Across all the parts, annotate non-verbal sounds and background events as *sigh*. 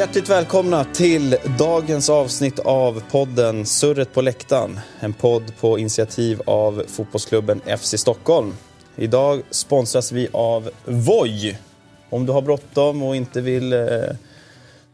Hjärtligt välkomna till dagens avsnitt av podden Surret på läktaren. En podd på initiativ av fotbollsklubben FC Stockholm. Idag sponsras vi av Voi. Om du har bråttom och inte vill eh,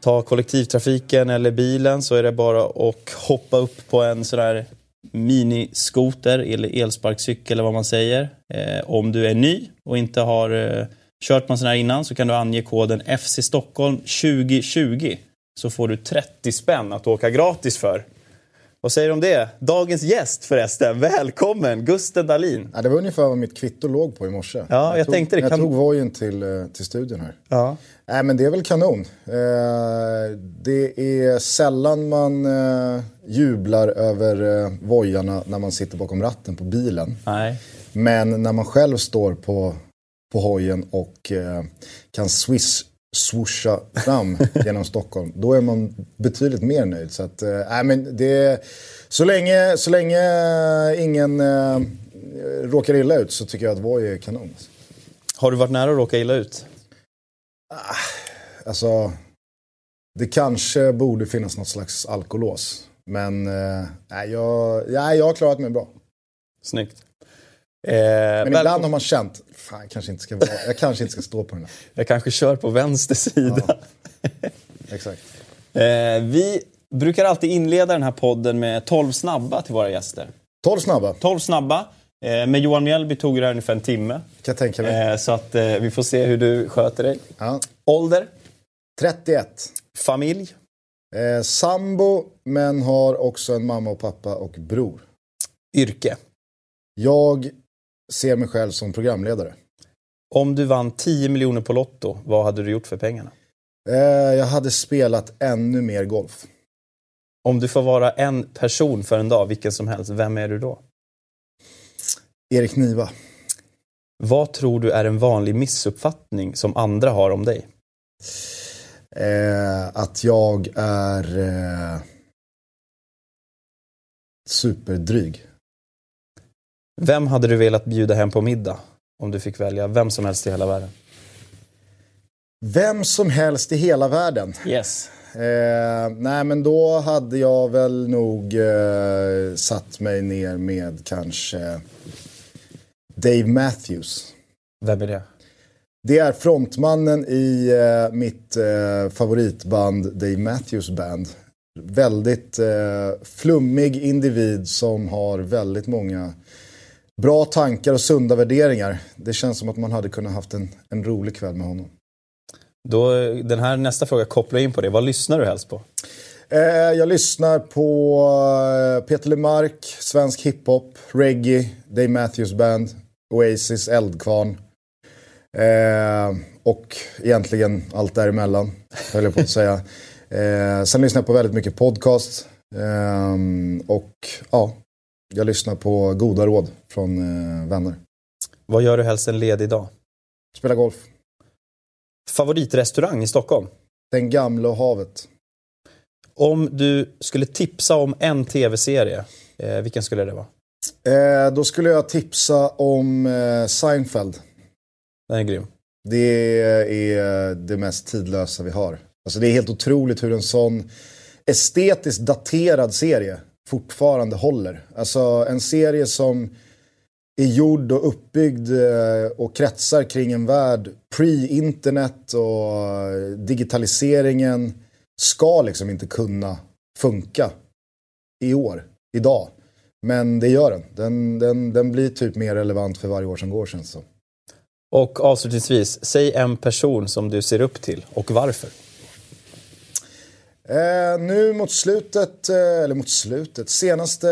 ta kollektivtrafiken eller bilen så är det bara att hoppa upp på en sån där miniskoter eller elsparkcykel eller vad man säger. Eh, om du är ny och inte har eh, kört man sån här innan så kan du ange koden FC Stockholm 2020 så får du 30 spänn att åka gratis för. Vad säger du om det? Dagens gäst förresten, välkommen Gusten Dahlin. Ja, det var ungefär vad mitt kvitto låg på i morse. Ja, jag, jag tog, tänkte det. Jag Kan... tog vojen till, eh, till studion här. Ja. Nej, men det är väl kanon. Eh, det är sällan man eh, jublar över eh, vojarna när man sitter bakom ratten på bilen. Nej. Men när man själv står på, på hojen och eh, kan swiss swoosha fram *laughs* genom Stockholm, då är man betydligt mer nöjd. Så, att, eh, men det, så, länge, så länge ingen eh, råkar illa ut så tycker jag att Voi är kanon. Har du varit nära att råka illa ut? Alltså, det kanske borde finnas något slags alkolås. Men eh, jag, nej, jag har klarat mig bra. Snyggt. Eh, Men ibland välkom- har man känt, fan jag kanske inte ska, vara, jag kanske inte ska stå på den här. *laughs* Jag kanske kör på vänster sida. Exakt. *laughs* Eh, vi brukar alltid inleda den här podden med 12 snabba till våra gäster. 12 snabba, 12 snabba. Eh, med Johan Mjällby tog det här ungefär en timme. kan tänka mig. Eh, så att eh, vi får se hur du sköter dig. Ja. Ålder? 31. Familj? Eh, sambo, men har också en mamma och pappa och bror. Yrke? Jag ser mig själv som programledare. Om du vann 10 miljoner på Lotto, vad hade du gjort för pengarna? Eh, jag hade spelat ännu mer golf. Om du får vara en person för en dag, vilken som helst, vem är du då? Erik Niva. Vad tror du är en vanlig missuppfattning som andra har om dig? Eh, att jag är eh, superdryg. Vem hade du velat bjuda hem på middag? Om du fick välja vem som helst i hela världen. Vem som helst i hela världen. Yes. Eh, nej men då hade jag väl nog eh, satt mig ner med kanske Dave Matthews. Vem är det? Det är frontmannen i eh, mitt eh, favoritband Dave Matthews Band. Väldigt eh, flummig individ som har väldigt många bra tankar och sunda värderingar. Det känns som att man hade kunnat haft en, en rolig kväll med honom. Då, den här nästa fråga kopplar in på det. Vad lyssnar du helst på? Eh, jag lyssnar på eh, Peter Lemark, svensk hiphop, reggae, Dave Matthews Band, Oasis, Eldkvarn. Eh, och egentligen allt däremellan, höll jag på att säga. *laughs* Eh, sen lyssnar jag på väldigt mycket podcast. Eh, och ja, jag lyssnar på goda råd från eh, vänner. Vad gör du helst en ledig dag? Spela golf. Favoritrestaurang i Stockholm? Den gamla och havet. Om du skulle tipsa om en tv-serie, eh, vilken skulle det vara? Eh, då skulle jag tipsa om eh, Seinfeld. Den är grym. Det är det mest tidlösa vi har. Alltså det är helt otroligt hur en sån estetiskt daterad serie fortfarande håller. Alltså en serie som är gjord och uppbyggd eh, och kretsar kring en värld pre-internet och eh, digitaliseringen ska liksom inte kunna funka i år, idag. Men det gör den. Den, den, den blir typ mer relevant för varje år som går känns det som. Och avslutningsvis, säg en person som du ser upp till och varför. Eh, nu mot slutet, eh, eller mot slutet, senaste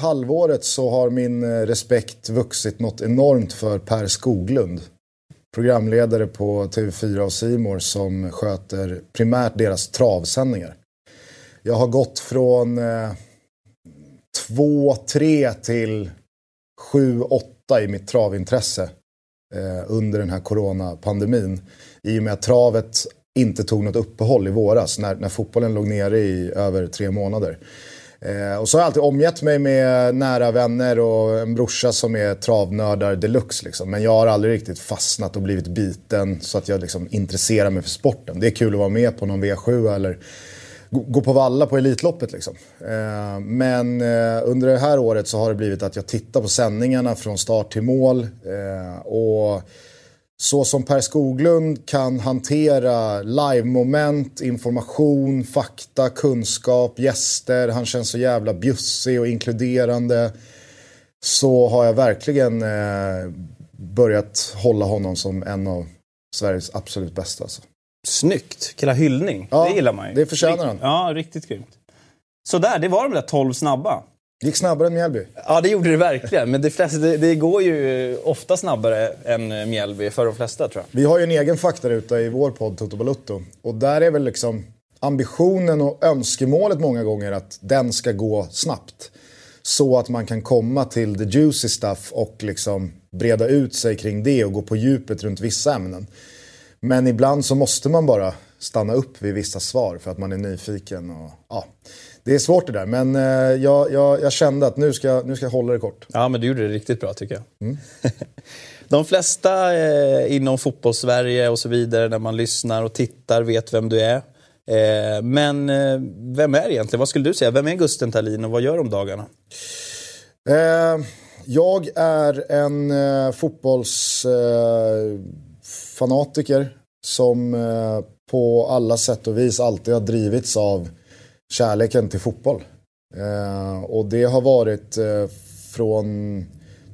halvåret så har min eh, respekt vuxit något enormt för Per Skoglund. Programledare på TV4 och Simor som sköter primärt deras travsändningar. Jag har gått från eh, 2-3 till 7-8 i mitt travintresse eh, under den här coronapandemin. I och med att travet inte tog något uppehåll i våras när, när fotbollen låg nere i över tre månader. Eh, och så har jag alltid omgett mig med nära vänner och en brorsa som är travnördar deluxe. Liksom. Men jag har aldrig riktigt fastnat och blivit biten så att jag liksom intresserar mig för sporten. Det är kul att vara med på någon V7 eller gå på valla på Elitloppet. Liksom. Eh, men eh, under det här året så har det blivit att jag tittar på sändningarna från start till mål. Eh, och så som Per Skoglund kan hantera live-moment, information, fakta, kunskap, gäster. Han känns så jävla bjussig och inkluderande. Så har jag verkligen eh, börjat hålla honom som en av Sveriges absolut bästa. Alltså. Snyggt! Killa hyllning. Ja, det gillar man ju. Det förtjänar han. Ja, riktigt grymt. Så där, det var de där 12 snabba. Det gick snabbare än Mjällby. Ja, det gjorde det verkligen. Men det, flesta, det, det, går ju ofta snabbare än Mjällby för de flesta, tror jag. Vi har ju en egen faktaruta i vår podd, Toto Balutto. Och där är väl liksom ambitionen och önskemålet många gånger att den ska gå snabbt. Så att man kan komma till the juicy stuff och liksom breda ut sig kring det och gå på djupet runt vissa ämnen. Men ibland så måste man bara stanna upp vid vissa svar för att man är nyfiken. Och, ja det är svårt det där, men eh, jag, jag, jag, kände att nu ska, nu ska jag hålla det kort. Ja, men du gjorde det riktigt bra tycker jag. Mm. *laughs* De flesta eh, inom fotbollssverige och så vidare, när man lyssnar och tittar, vet vem du är. Eh, men eh, vem är egentligen? Vad skulle du säga? Vem är Gusten Thalin och vad gör om dagarna? Eh, jag är en eh, fotbollsfanatiker som på alla sätt och vis alltid har drivits av kärleken till fotboll. Eh, och det har varit eh, från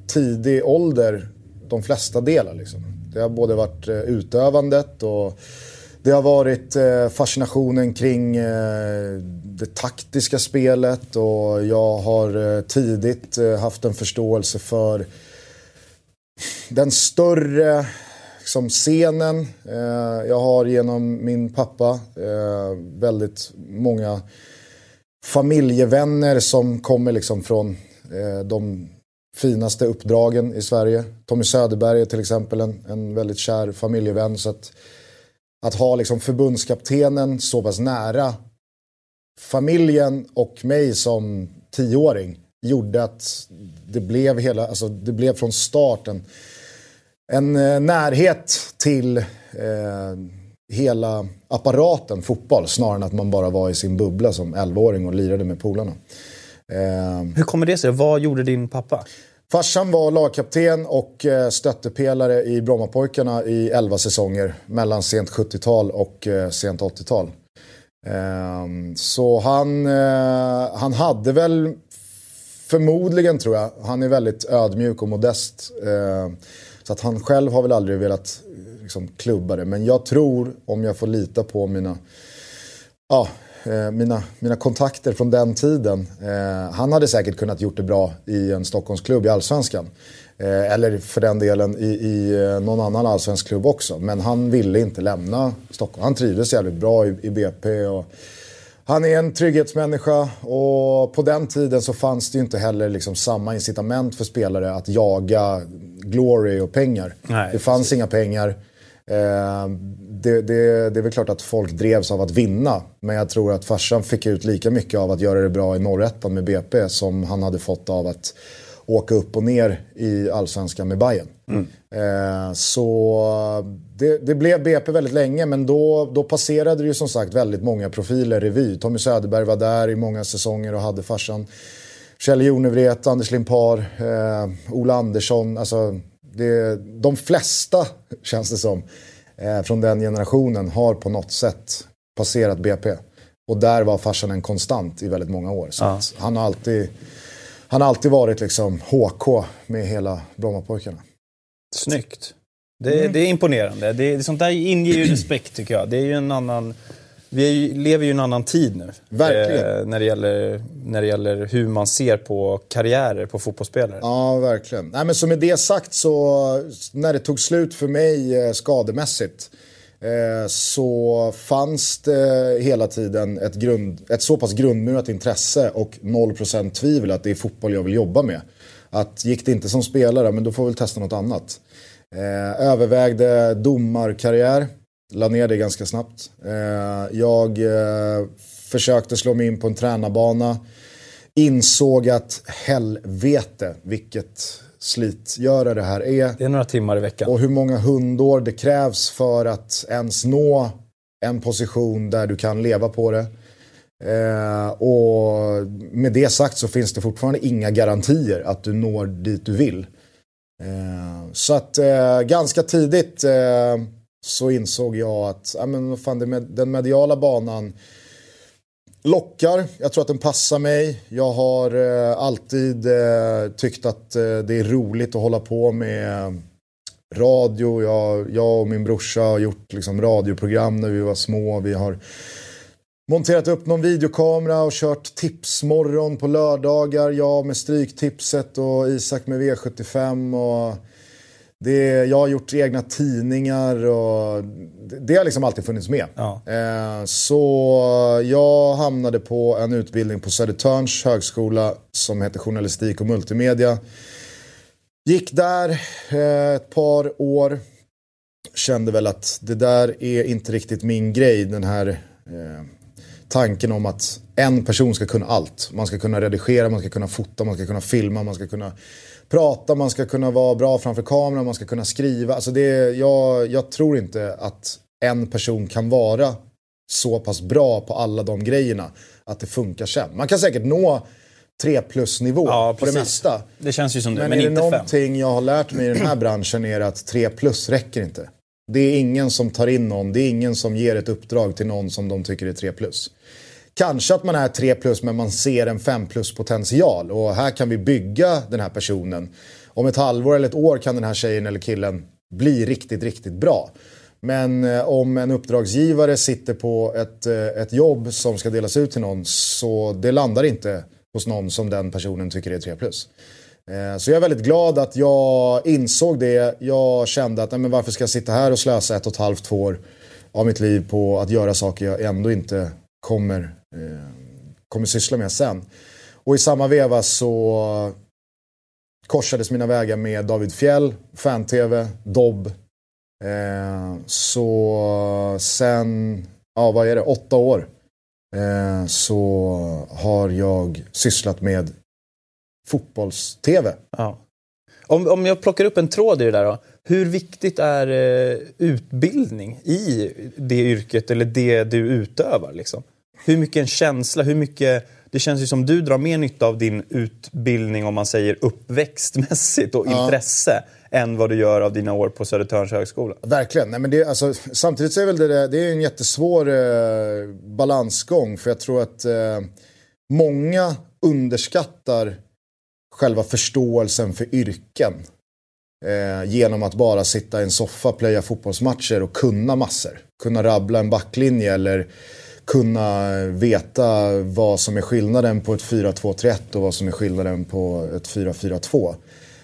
tidig ålder de flesta delar. Liksom. Det har både varit eh, utövandet och det har varit eh, fascinationen kring eh, det taktiska spelet och jag har eh, tidigt eh, haft en förståelse för den större liksom scenen. Eh, jag har genom min pappa eh, väldigt många familjevänner som kommer liksom från eh, de finaste uppdragen i Sverige. Tommy Söderberg är till exempel en, en väldigt kär familjevän. Så att, att ha liksom förbundskaptenen så pass nära familjen och mig som tioåring gjorde att det blev, hela, alltså det blev från starten en, eh, närhet till eh, hela apparaten fotboll snarare än att man bara var i sin bubbla som 11-åring och lirade med polarna. Eh, Hur kommer det sig? Vad gjorde din pappa? Farsan var lagkapten och eh, stöttepelare i Brommapojkarna i 11 säsonger mellan sent 70-tal och eh, sent 80-tal. Ehm, så han, han hade väl förmodligen tror jag, han är väldigt ödmjuk och modest. Så att han själv har väl aldrig velat eh, liksom, klubba det. Men jag tror, om jag får lita på mina, ja, eh, mina, mina kontakter från den tiden. Eh, han hade säkert kunnat gjort det bra i en Stockholmsklubb i Allsvenskan. Eh, eller för den delen i, i eh, någon annan allsvensk klubb också. Men han ville inte lämna Stockholm. Han trivdes jävligt bra i, i BP. Och, han är en trygghetsmänniska och på den tiden så fanns det ju inte heller liksom samma incitament för spelare att jaga glory och pengar. Nej, det fanns precis. inga pengar. Eh, det, det, det är väl klart att folk drevs av att vinna. Men jag tror att farsan fick ut lika mycket av att göra det bra i norrettan med BP som han hade fått av att åka upp och ner i allsvenskan med Bayern. Mm. Eh, så det, det, blev BP väldigt länge men då, då passerade det ju som sagt väldigt många profiler revy. Tommy Söderberg var där i många säsonger och hade farsan. Kjell Jonevret, Anders Limpar, eh, Ola Andersson. Alltså, det, de flesta, *laughs* känns det som, eh, från den generationen har på något sätt passerat BP. Och där var farsan en konstant i väldigt många år. Så ja. han, har alltid, han har alltid varit liksom HK med hela Brommapojkarna. Snyggt. Det, mm. det är imponerande. Det, sånt där inger ju respekt tycker jag. Det är ju en annan vi lever ju i en annan tid nu. Verkligen. Eh, när, det gäller, när det gäller hur man ser på karriärer på fotbollsspelare. Ja, verkligen. Nej, men så med det sagt så, när det tog slut för mig eh, skademässigt Eh, så fanns det hela tiden ett, grund, ett så pass grundmurat intresse och 0% tvivel att det är fotboll jag vill jobba med. Att gick det inte som spelare, men då får vi väl testa något annat. Eh, övervägde domarkarriär la ner det ganska snabbt. Eh, jag eh, försökte slå mig in på en tränarbana. insåg att helvete vilket slitgöra det här är. Det är några timmar i veckan. Och hur många hundår det krävs för att ens nå en position där du kan leva på det. Eh, och med det sagt så finns det fortfarande inga garantier att du når dit du vill. Eh, så att eh, ganska tidigt eh, så insåg jag att ja, men, fan, med, den mediala banan lockar. Jag tror att den passar mig. Jag har eh, alltid eh, tyckt att eh, det är roligt att hålla på med eh, radio. Jag, jag och min brorsa har gjort liksom, radioprogram när vi var små. Vi har monterat upp någon videokamera och kört tipsmorgon på lördagar. Jag med Stryktipset och Isak med V75. Och det, jag har gjort egna tidningar och det, det har liksom alltid funnits med. Ja. Eh, så jag hamnade på en utbildning på Södertörns högskola som heter journalistik och multimedia. Gick där eh, ett par år. Kände väl att det där är inte riktigt min grej. Den här eh, tanken om att en person ska kunna allt. Man ska kunna redigera, man ska kunna fota, man ska kunna filma, man ska kunna prata, man ska kunna vara bra framför kameran, man ska kunna skriva. Alltså det, jag, jag tror inte att en person kan vara så pass bra på alla de grejerna att det funkar sen. Man kan säkert nå 3 plus nivå ja, på det mesta. Det känns ju som det, men, men är det någonting fem. jag har lärt mig i den här branschen är att 3 plus räcker inte. Det är ingen som tar in någon, det är ingen som ger ett uppdrag till någon som de tycker är 3 plus. Kanske att man är 3 plus men man ser en 5 plus potential och här kan vi bygga den här personen. Om ett halvår eller ett år kan den här tjejen eller killen bli riktigt, riktigt bra. Men eh, om en uppdragsgivare sitter på ett, eh, ett jobb som ska delas ut till någon så det landar inte hos någon som den personen tycker är 3 plus. Eh, så jag är väldigt glad att jag insåg det. Jag kände att nej, men varför ska jag sitta här och slösa ett och ett halvt, två år av mitt liv på att göra saker jag ändå inte kommer, eh, kommer syssla med sen. Och i samma veva så korsades mina vägar med David Fjell, Fan-TV, Dobb. Eh, så sen, ja vad är det, åtta år eh, så har jag sysslat med fotbolls-TV. Ja. Om, om jag plockar upp en tråd i det där då. Hur viktigt är eh, utbildning i det yrket eller det du utövar? Liksom? Hur mycket en känsla, hur mycket... Det känns ju som du drar mer nytta av din utbildning om man säger uppväxtmässigt och ja. intresse än vad du gör av dina år på Södertörns högskola. Verkligen. Nej, men det, alltså, samtidigt så är väl det, det är en jättesvår eh, balansgång för jag tror att eh, många underskattar själva förståelsen för yrken. Eh, genom att bara sitta i en soffa, plöja fotbollsmatcher och kunna massor. Kunna rabbla en backlinje eller kunna veta vad som är skillnaden på ett 4-2-3-1 och vad som är skillnaden på ett 4-4-2.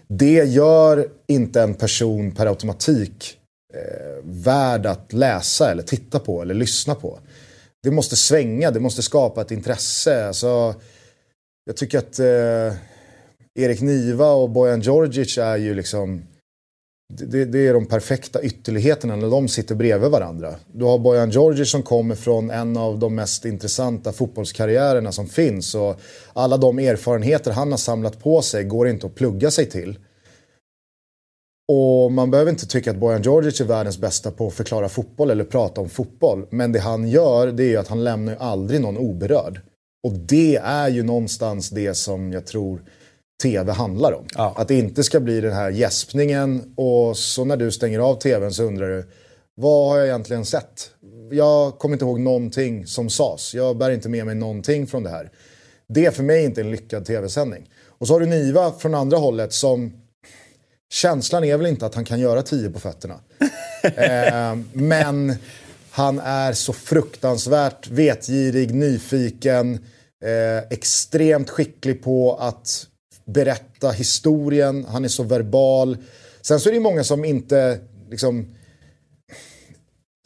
Det gör inte en person per automatik eh, värd att läsa eller titta på eller lyssna på. Det måste svänga, det måste skapa ett intresse. Alltså, jag tycker att eh, Erik Niva och Bojan Djordjic är ju liksom det, det, är de perfekta ytterligheterna när de sitter bredvid varandra. Du har Bojan Djordjic som kommer från en av de mest intressanta fotbollskarriärerna som finns. Och alla de erfarenheter han har samlat på sig går inte att plugga sig till. Och man behöver inte tycka att Bojan Djordjic är världens bästa på att förklara fotboll eller prata om fotboll. Men det han gör det är att han lämnar aldrig någon oberörd. Och det är ju någonstans det som jag tror tv handlar om. Ja. Att det inte ska bli den här gäspningen och så när du stänger av tvn så undrar du vad har jag egentligen sett? Jag kommer inte ihåg någonting som sades. Jag bär inte med mig någonting från det här. Det är för mig inte en lyckad tv-sändning. Och så har du Niva från andra hållet som Känslan är väl inte att han kan göra tio på fötterna. *laughs* eh, men han är så fruktansvärt vetgirig, nyfiken, eh, extremt skicklig på att berätta historien, han är så verbal. Sen så är det många som inte liksom,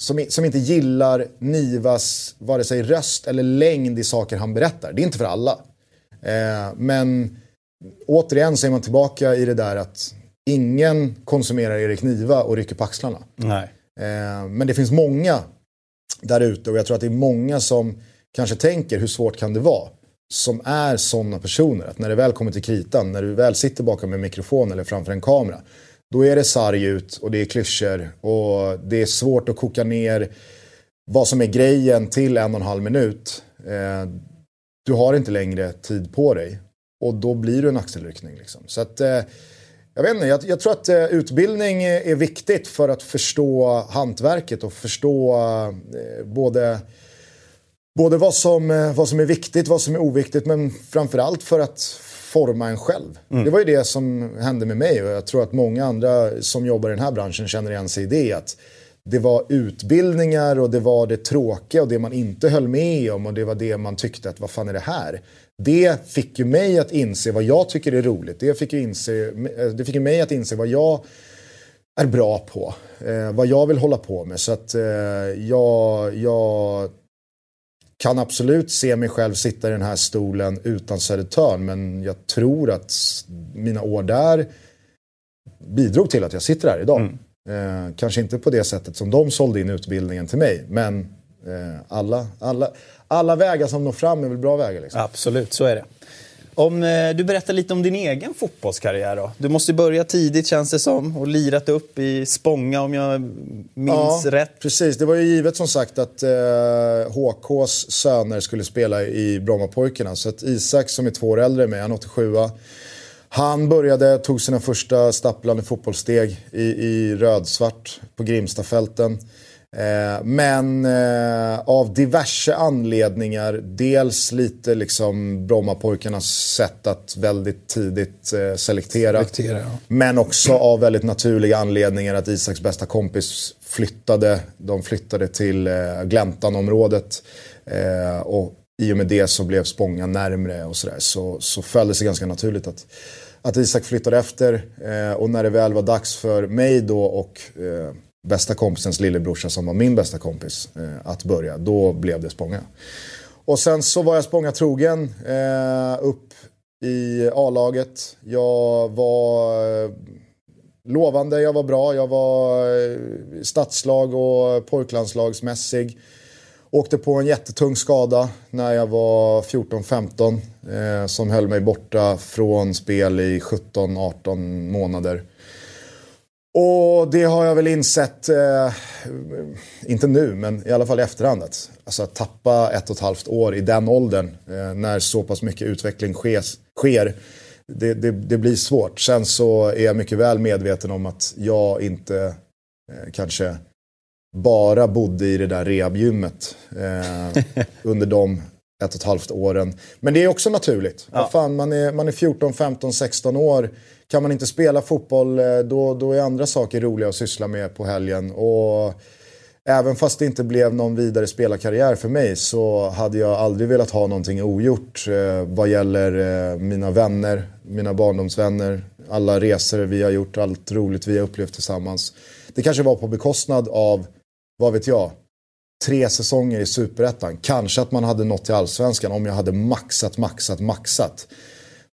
som, som inte gillar Nivas vare sig röst eller längd i saker han berättar. Det är inte för alla. Eh, men återigen så är man tillbaka i det där att ingen konsumerar Erik Niva och rycker på axlarna. Nej. Eh, men det finns många där ute och jag tror att det är många som kanske tänker hur svårt kan det vara? Som är sådana personer. Att när det väl kommer till kritan, när du väl sitter bakom en mikrofon eller framför en kamera. Då är det sarg ut och det är klyschor och det är svårt att koka ner vad som är grejen till en och en halv minut. Eh, du har inte längre tid på dig. Och då blir du en axelryckning. Liksom. Så att, eh, jag vet inte, jag, jag, tror att eh, utbildning är viktigt för att förstå hantverket och förstå eh, både, både vad, som, eh, vad som är viktigt, vad som är oviktigt, men framförallt för att forma en själv. Mm. Det var ju det som hände med mig och jag tror att många andra som jobbar i den här branschen känner igen sig i det. Att det var utbildningar och det var det tråkiga och det man inte höll med om och det var det man tyckte att vad fan är det här? Det fick ju mig att inse vad jag tycker är roligt. Det fick ju, inse, det fick ju mig att inse vad jag är bra på. Eh, vad jag vill hålla på med. Så att eh, jag, jag kan absolut se mig själv sitta i den här stolen utan Södertörn. Men jag tror att mina år där bidrog till att jag sitter här idag. Mm. Eh, kanske inte på det sättet som de sålde in utbildningen till mig. Men eh, alla, alla, alla vägar som når fram är väl bra vägar. Liksom. Absolut, så är det. Om eh, du berättar lite om din egen fotbollskarriär då. Du måste börja tidigt känns det som och lirat upp i Spånga om jag minns ja, rätt. Precis, det var ju givet som sagt att eh, HKs söner skulle spela i Brommapojkarna. Så att Isak som är två år äldre än mig, han är 87 han började, tog sina första stapplande fotbollssteg i, i rödsvart på Grimstafälten. Eh, men eh, av diverse anledningar, dels lite liksom Brommapojkarnas sätt att väldigt tidigt eh, selektera. selektera ja. Men också av väldigt naturliga anledningar att Isaks bästa kompis flyttade. De flyttade till Gläntanområdet. Och i och med det så blev Spånga närmre och sådär. Så, så föll det sig ganska naturligt att att Isak flyttade efter eh, och när det väl var dags för mig då och eh, bästa kompisens lillebrorsa som var min bästa kompis eh, att börja, då blev det Spånga. Och sen så var jag Spånga trogen eh, upp i A-laget. Jag var eh, lovande, jag var bra, jag var stadslag och pojklandslagsmässig. Åkte på en jättetung skada när jag var 14-15 eh, som höll mig borta från spel i 17-18 månader. Och det har jag väl insett, eh, inte nu men i alla fall i efterhand, att, alltså, att tappa ett och ett halvt år i den åldern eh, när så pass mycket utveckling sker, sker det, det, det, blir svårt. Sen så är jag mycket väl medveten om att jag inte eh, kanske bara bodde i det där rehabgymmet eh, *laughs* under de ett och ett halvt åren. Men det är också naturligt. Ja. Fan, man, är, man är 14, 15, 16 år. Kan man inte spela fotboll eh, då, då är andra saker roliga att syssla med på helgen. Och även fast det inte blev någon vidare spelarkarriär för mig så hade jag aldrig velat ha någonting ogjort eh, vad gäller eh, mina vänner, mina barndomsvänner, alla resor vi har gjort, allt roligt vi har upplevt tillsammans. Det kanske var på bekostnad av vad vet jag, tre säsonger i superettan. Kanske att man hade nått till allsvenskan om jag hade maxat, maxat, maxat.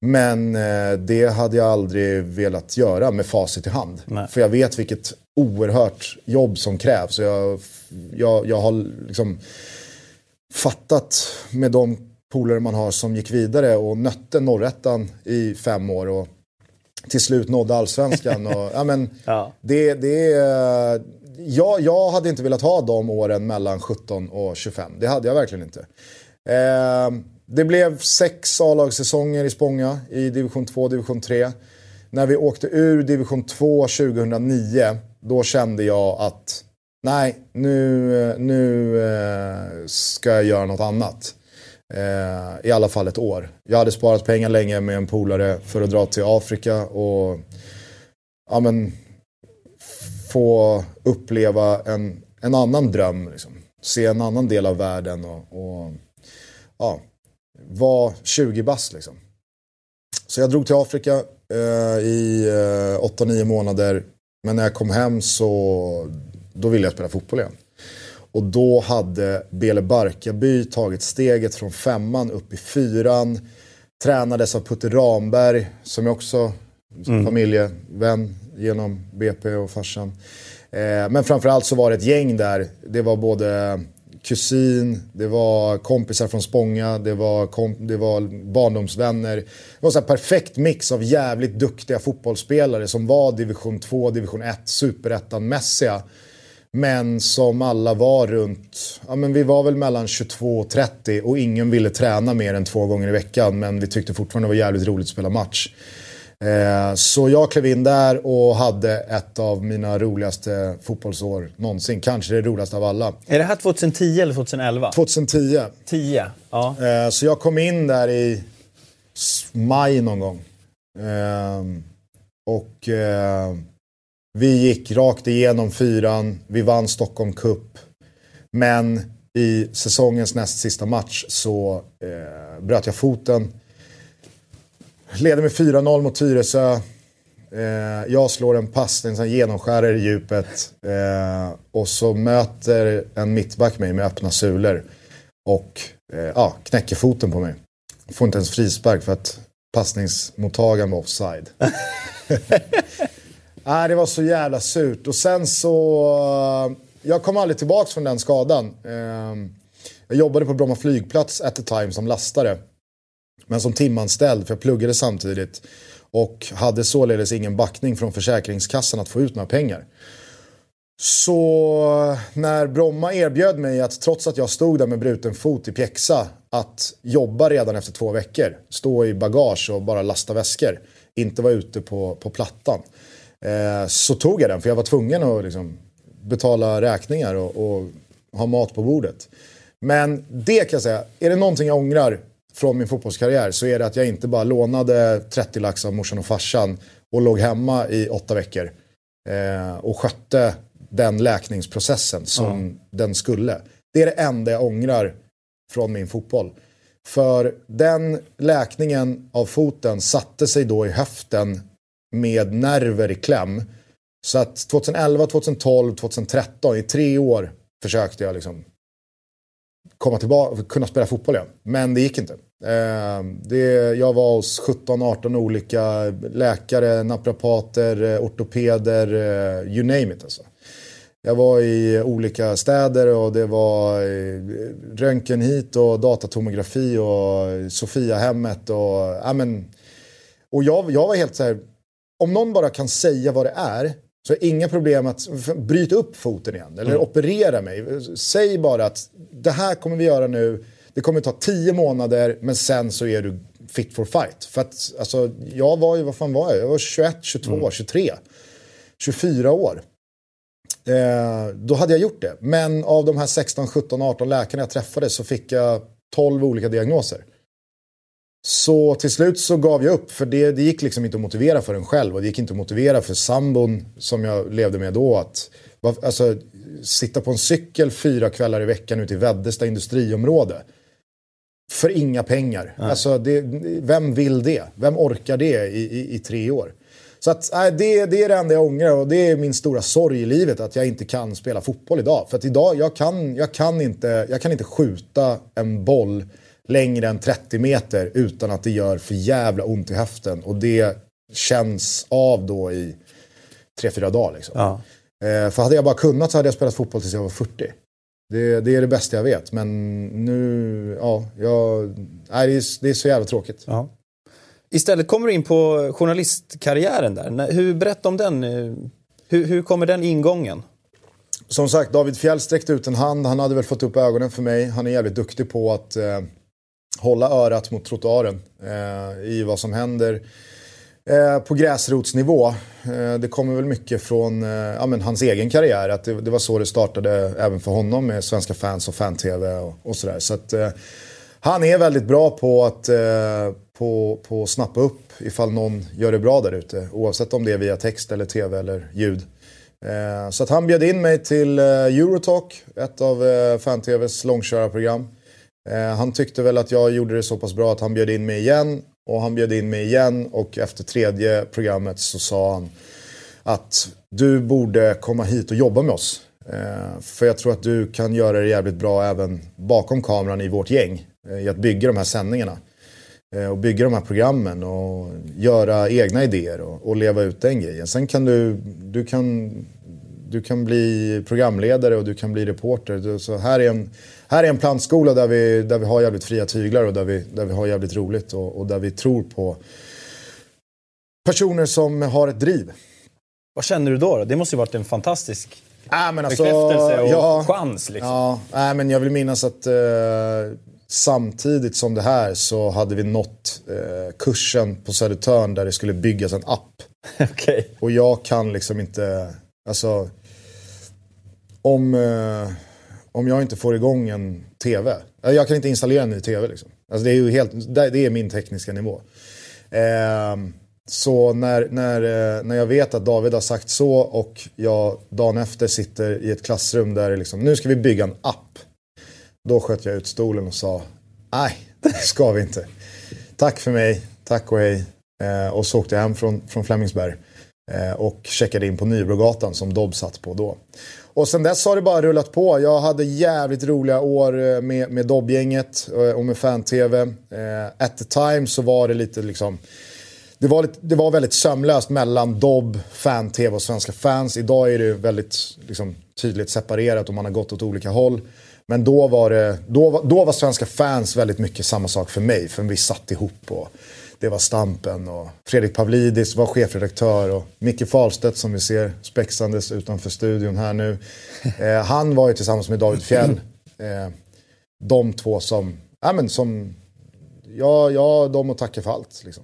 Men eh, det hade jag aldrig velat göra med facit i hand. Nej. För jag vet vilket oerhört jobb som krävs. Jag, jag, jag har liksom fattat med de polare man har som gick vidare och nötte norrettan i fem år. Och till slut nådde allsvenskan. Och, *laughs* ja, men, ja. Det, det, jag, jag hade inte velat ha de åren mellan 17 och 25. Det hade jag verkligen inte. Eh, det blev sex A-lagssäsonger i Spånga i division 2 och division 3. När vi åkte ur division 2 2009, då kände jag att nej, nu, nu eh, ska jag göra något annat. Eh, I alla fall ett år. Jag hade sparat pengar länge med en polare för att dra till Afrika och ja, men, få uppleva en, en annan dröm. Liksom. Se en annan del av världen och, och ja, vara 20 bass liksom. Så jag drog till Afrika eh, i eh, 8-9 månader. Men när jag kom hem så då ville jag spela fotboll igen. Och då hade Bele Barkarby tagit steget från femman upp i fyran. Tränades av Putte Ramberg som är också mm. familjevän genom BP och farsan. Eh, men framförallt så var det ett gäng där. Det var både kusin, det var kompisar från Spånga, det var, kom, det var barndomsvänner. Det var en perfekt mix av jävligt duktiga fotbollsspelare som var division 2, division 1, superettan-mässiga. Men som alla var runt, ja men vi var väl mellan 22 och 30 och ingen ville träna mer än två gånger i veckan. Men vi tyckte fortfarande det var jävligt roligt att spela match. Eh, så jag klev in där och hade ett av mina roligaste fotbollsår någonsin. Kanske det roligaste av alla. Är det här 2010 eller 2011? 2010. 10, ja. Eh, så jag kom in där i maj någon gång. Eh, och vi gick rakt igenom fyran, vi vann Stockholm Cup. Men i säsongens näst sista match så eh, bröt jag foten. Leder med 4-0 mot Tyresö. Eh, jag slår en passning som genomskärare i djupet. Eh, och så möter en mittback mig med öppna sulor. Och eh, ja, knäcker foten på mig. Får inte ens frispark för att passningsmottagaren var offside. Nej, *laughs* det var så jävla surt. Och sen så... Jag kom aldrig tillbaka från den skadan. Ehm, jag jobbade på Bromma flygplats at the time som lastare. Men som timanställd, för jag pluggade samtidigt. Och hade således ingen backning från Försäkringskassan att få ut några pengar. Så när Bromma erbjöd mig att trots att jag stod där med bruten fot i pjäxa att jobba redan efter två veckor, stå i bagage och bara lasta väskor, inte vara ute på, på plattan. Eh, så tog jag den för jag var tvungen att liksom, betala räkningar och, och, ha mat på bordet. Men det kan jag säga, är det någonting jag ångrar från min fotbollskarriär så är det att jag inte bara lånade 30 lax av morsan och farsan och låg hemma i åtta veckor eh, och skötte den läkningsprocessen som mm. den skulle. Det är det enda jag ångrar från min fotboll. För den läkningen av foten satte sig då i höften med nerver i kläm. Så att 2011, 2012, 2013, i tre år försökte jag liksom komma tillbaka, kunna spela fotboll igen. Men det gick inte. Eh, det, jag var hos 17-18 olika läkare, naprapater, eh, ortopeder, eh, you name it alltså. Jag var i olika städer och det var eh, röntgen hit och datatomografi och Sofiahemmet och, ja men, och jag, jag var helt så här, om någon bara kan säga vad det är så inga problem att bryta upp foten igen eller mm. operera mig. Säg bara att det här kommer vi göra nu. Det kommer ta tio månader men sen så är du fit for fight. För att alltså, jag var ju, vad fan var jag? Jag var 21, 22, mm. 23, 24 år. Eh, då hade jag gjort det. Men av de här 16, 17, 18 läkarna jag träffade så fick jag 12 olika diagnoser. Så till slut så gav jag upp, för det, det gick liksom inte att motivera för en själv. Och det gick inte att motivera för sambon som jag levde med då. Att alltså, sitta på en cykel fyra kvällar i veckan ute i Väddesta industriområde. För inga pengar. Alltså, det, vem vill det? Vem orkar det i, i, i tre år? Så att, äh, det, det, är det enda jag ångrar och det är min stora sorg i livet att jag inte kan spela fotboll idag. För att idag, jag kan, jag kan, inte, jag kan inte skjuta en boll längre än 30 meter utan att det gör för jävla ont i höften. Och det känns av då i 3-4 dagar. Liksom. Ja. Eh, för hade jag bara kunnat så hade jag spelat fotboll tills jag var 40. Det, det är det bästa jag vet. Men nu, ja, jag, nej, det, är, det är så jävla tråkigt. Ja. Istället kommer du in på journalistkarriären där. Hur, berätta om den. Hur, hur kommer den ingången? Som sagt, David Fjell sträckte ut en hand. Han hade väl fått upp ögonen för mig. Han är jävligt duktig på att eh, hålla örat mot trottoaren eh, i vad som händer eh, på gräsrotsnivå. Eh, det kommer väl mycket från eh, ja, men hans egen karriär. Att det, det, var så det startade även för honom med svenska fans och fan-tv och, och sådär. Så att, eh, han är väldigt bra på att eh, på, på snappa upp ifall någon gör det bra där ute. Oavsett om det är via text eller tv eller ljud. Eh, så att han bjöd in mig till eh, Eurotalk, ett av eh, fan-tvs långkörarprogram. Eh, han tyckte väl att jag gjorde det så pass bra att han bjöd in mig igen. Och han bjöd in mig igen och efter tredje programmet så sa han att du borde komma hit och jobba med oss. Eh, för jag tror att du kan göra det jävligt bra även bakom kameran i vårt gäng. Eh, I att bygga de här sändningarna. Och bygga de här programmen och göra egna idéer och leva ut den grejen. Sen kan du, du kan du kan bli programledare och du kan bli reporter. Så här är en, här är en plantskola där vi, där vi har jävligt fria tyglar och där vi, där vi har jävligt roligt och, och där vi tror på personer som har ett driv. Vad känner du då? Det måste ju varit en fantastisk äh, men alltså, bekräftelse och ja, chans. Liksom. Ja, äh, men jag vill minnas att eh, samtidigt som det här så hade vi nått eh, kursen på Södertörn där det skulle byggas en app. *laughs* okay. Och jag kan liksom inte, alltså om, eh, om jag inte får igång en TV. Jag kan inte installera en ny TV liksom. Alltså det är ju helt, det är min tekniska nivå. Eh, så när, när, eh, när jag vet att David har sagt så och jag dagen efter sitter i ett klassrum där liksom, nu ska vi bygga en app. Då sköt jag ut stolen och sa, nej, det ska vi inte. Tack för mig, tack och hej. Eh, och så åkte jag hem från, från Flemingsberg. Eh, och checkade in på Nybrogatan som Dobb satt på då. Och sen dess har det bara rullat på. Jag hade jävligt roliga år eh, med, med Dobbgänget eh, och med fan-tv. Eh, at the time så var det lite liksom det var, lite, det var väldigt sömlöst mellan Dobb, fan-tv och svenska fans. Idag är det väldigt liksom, tydligt separerat och man har gått åt olika håll. Men då var, det, då, då var svenska fans väldigt mycket samma sak för mig. För vi satt ihop och det var Stampen och Fredrik Pavlidis var chefredaktör och Micke Fahlstedt som vi ser spexandes utanför studion här nu. *laughs* Eh, han var ju tillsammans med David Fjell. Eh, de två som, ja men som, ja, ja de att tacka för allt liksom.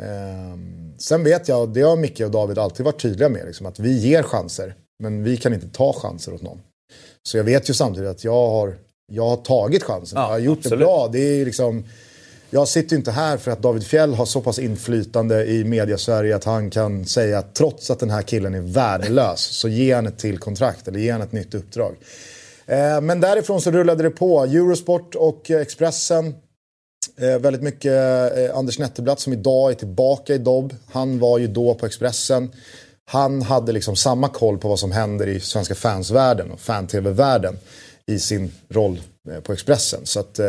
Eh, sen vet jag, det har Micke och David alltid varit tydliga med, liksom, att vi ger chanser. Men vi kan inte ta chanser åt någon. Så jag vet ju samtidigt att jag har, jag har tagit chansen. Ja, jag har gjort absolut. det bra. Det är liksom, jag sitter ju inte här för att David Fjell har så pass inflytande i Mediasverige att han kan säga att trots att den här killen är värdelös så ger han ett till kontrakt eller ger han ett nytt uppdrag. Eh, men därifrån så rullade det på. Eurosport och Expressen. Eh, väldigt mycket eh, Anders Netterblatt som idag är tillbaka i Dobb. Han var ju då på Expressen. Han hade liksom samma koll på vad som händer i svenska fansvärlden och fan-tv-världen i sin roll på Expressen. Så att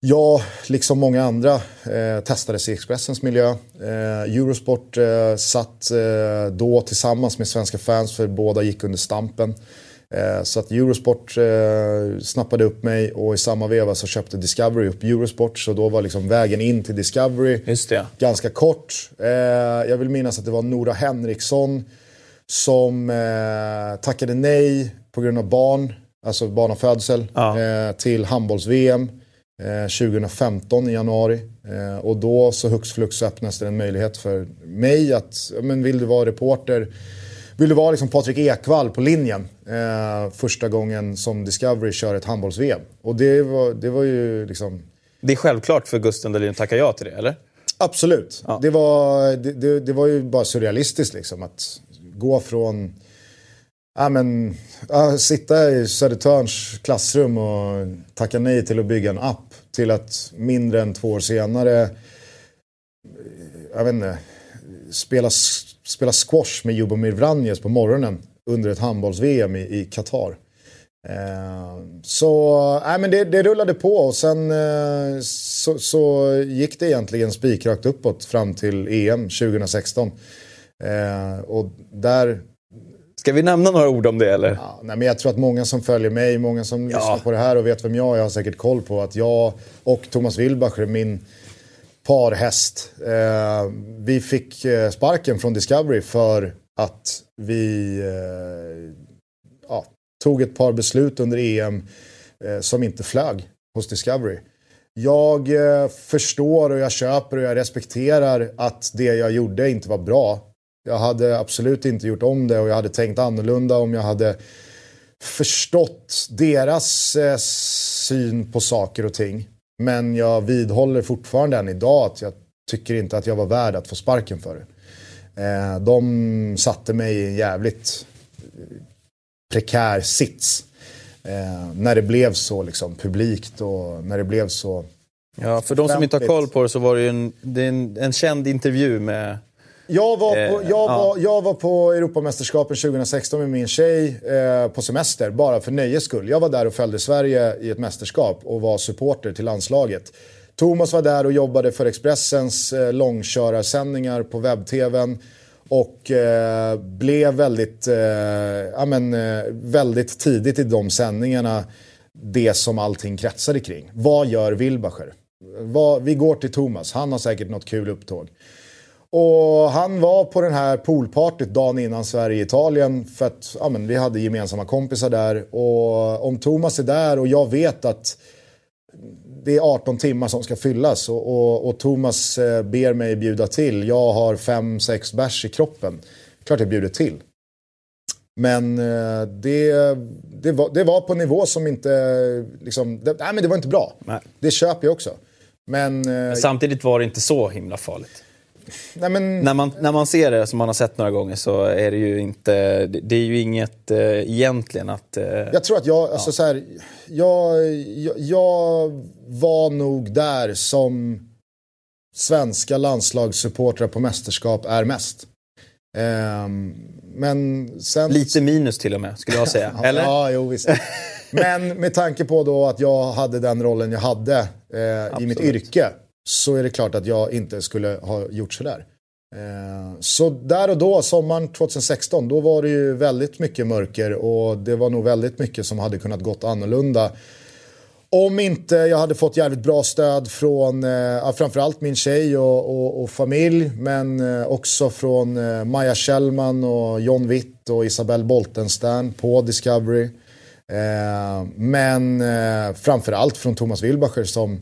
jag, liksom många andra, eh, testades i Expressens miljö. Eh, Eurosport eh, satt eh, då tillsammans med svenska fans för båda gick under stampen. Eh, så att Eurosport eh, snappade upp mig och i samma veva så köpte Discovery upp Eurosport. Så då var liksom vägen in till Discovery ganska kort. jag vill minnas att det var Nora Henriksson som tackade nej på grund av barn, alltså barnafödsel, ja. till handbolls-VM. 2015 eh, i januari. Eh, och då så hux flux så öppnas det en möjlighet för mig att, men vill du vara reporter, vill du vara liksom Patrik Ekwall på linjen eh, första gången som Discovery kör ett handbolls-VM. Och det var, det var ju liksom... Det är självklart för Gusten Dahlin att tacka ja till det, eller? Absolut. Ja. Det, var, det, det, det, var ju bara surrealistiskt liksom att gå från Ja, men, sitta i Södertörns klassrum och tacka nej till att bygga en app till att mindre än två år senare, eh, jag vet inte, spela, spela squash med Jubomir Vranjes på morgonen under ett handbolls-VM i Qatar. Eh, så äh, men det, det, rullade på och sen eh, så, så, gick det egentligen spikrakt uppåt fram till EM 2016. Eh, och där Ska vi nämna några ord om det eller? Ja, nej, men jag tror att många som följer mig, många som ja. lyssnar på det här och vet vem jag är, har säkert koll på att jag och Thomas Wilbacher, min parhäst, eh, vi fick eh, sparken från Discovery för att vi eh, ja, tog ett par beslut under EM eh, som inte flög hos Discovery. Jag eh, förstår och jag köper och jag respekterar att det jag gjorde inte var bra. Jag hade absolut inte gjort om det och jag hade tänkt annorlunda om jag hade förstått deras eh, syn på saker och ting. Men jag vidhåller fortfarande än idag att jag tycker inte att jag var värd att få sparken för det. Eh, de satte mig i en jävligt prekär sits. Eh, när det blev så liksom, publikt och när det blev så... Ja, för de som inte har koll på det så var det ju en, det en, en känd intervju med jag var, på, eh, jag, var, jag var på Europamästerskapen 2016 med min tjej eh, på semester, bara för nöjes skull. Jag var där och följde Sverige i ett mästerskap och var supporter till landslaget. Thomas var där och jobbade för Expressens eh, långkörarsändningar på webb-tvn. Och eh, blev väldigt, eh, ja, men, eh, väldigt tidigt i de sändningarna det som allting kretsade kring. Vad gör Wilbacher? Vad, vi går till Thomas, han har säkert något kul upptåg. Och han var på den här poolpartyt dagen innan Sverige-Italien för att ja, men vi hade gemensamma kompisar där. Och om Thomas är där och jag vet att det är 18 timmar som ska fyllas och, och, och Thomas eh, ber mig bjuda till. Jag har 5-6 bärs i kroppen. Klart jag bjuder till. Men eh, det, det, var, det var på en nivå som inte, liksom, det, nej men det var inte bra. Nej. Det köper jag också. Men, men samtidigt var det inte så himla farligt. Nej, men... när, man, när man ser det, som man har sett några gånger, så är det ju inte... Det är ju inget eh, egentligen att... Eh, jag tror att jag, alltså så här, jag, jag, jag var nog där som svenska landslagssupportrar på mästerskap är mest. Um, men sen... Lite minus till och med, skulle jag säga. *laughs* Eller? ja, jo visst. Men med tanke på då att jag hade den rollen jag hade eh, i mitt yrke så är det klart att jag inte skulle ha gjort sådär. Eh, så där och då, sommaren 2016, då var det ju väldigt mycket mörker och det var nog väldigt mycket som hade kunnat gått annorlunda. Om inte jag hade fått jävligt bra stöd från eh, framförallt min tjej och, och, och familj men eh, också från eh, Maja Kjellman och John Witt och Isabelle Boltenstern på Discovery. Eh, men eh, framförallt från Thomas Wilbacher som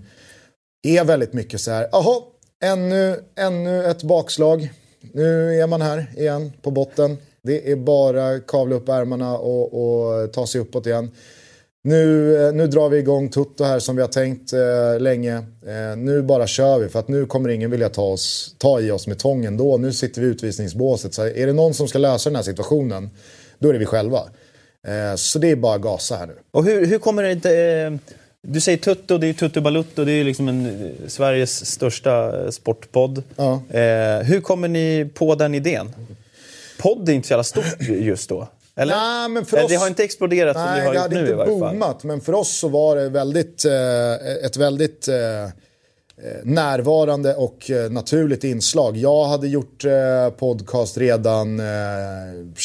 är väldigt mycket så här, jaha, ännu, ännu ett bakslag. Nu är man här igen på botten. Det är bara kavla upp ärmarna och, och ta sig uppåt igen. Nu, eh, nu drar vi igång Toto här som vi har tänkt eh, länge. Eh, nu bara kör vi för att nu kommer ingen vilja ta, oss, ta i oss med tången då. Nu sitter vi i utvisningsbåset. Så är det någon som ska lösa den här situationen, då är det vi själva. Eh, så det är bara att gasa här nu. Och hur, hur kommer det inte... Eh, Eh, du säger Tutto, det är Tutto Balutto, det är liksom en, eh, Sveriges största eh, sportpodd. Ja. Eh, hur kommer ni på den idén? Podd är inte så jävla stort just då. Eller? Nej, men för Eller, oss... Det har inte exploderat nej, som det har gjort nu i varje fall. boomat, men för oss så var det väldigt, eh, ett väldigt eh, närvarande och naturligt inslag. Jag hade gjort eh, podcast redan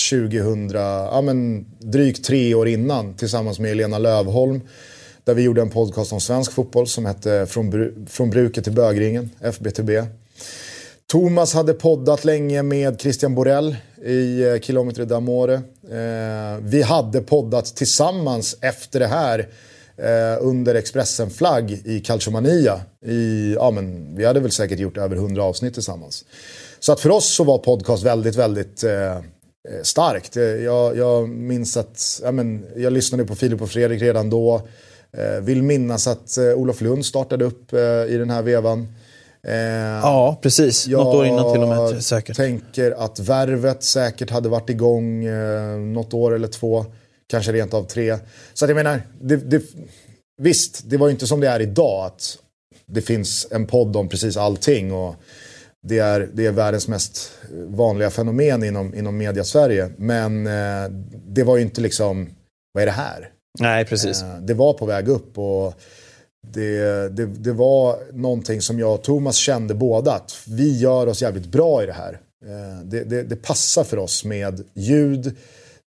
2000, ja men drygt tre år innan tillsammans med Elena Lövholm. Där vi gjorde en podcast om svensk fotboll som hette Från, bru Från bruket till bögringen, FBTB. Thomas hade poddat länge med Christian Borell i eh, Kilometer d'Amore. Eh, vi hade poddat tillsammans efter det här eh, under Expressen-flagg i Calciomania. I, ja, men, vi hade väl säkert gjort över 100 avsnitt tillsammans. Så att för oss så var podcast väldigt, väldigt eh, eh starkt. Eh, jag, jag minns att ja, men, jag lyssnade på Filip och Fredrik redan då. Eh, vill minnas att eh, Olof Lund startade upp eh, i den här vevan. ja, precis. Något år innan till och med säkert. Tänker att värvet säkert hade varit igång något år eller två. Kanske rent av tre. Så att jag menar, det, det, visst, det var ju inte som det är idag. Att det finns en podd om precis allting. Och det är, det är världens mest vanliga fenomen inom, inom media-Sverige. Men eh, det var ju inte liksom, vad är det här? Nej, precis. Eh, det var på väg upp och det, det, det var någonting som jag och Thomas kände båda att vi gör oss jävligt bra i det här. Eh, det, det, det passar för oss med ljud,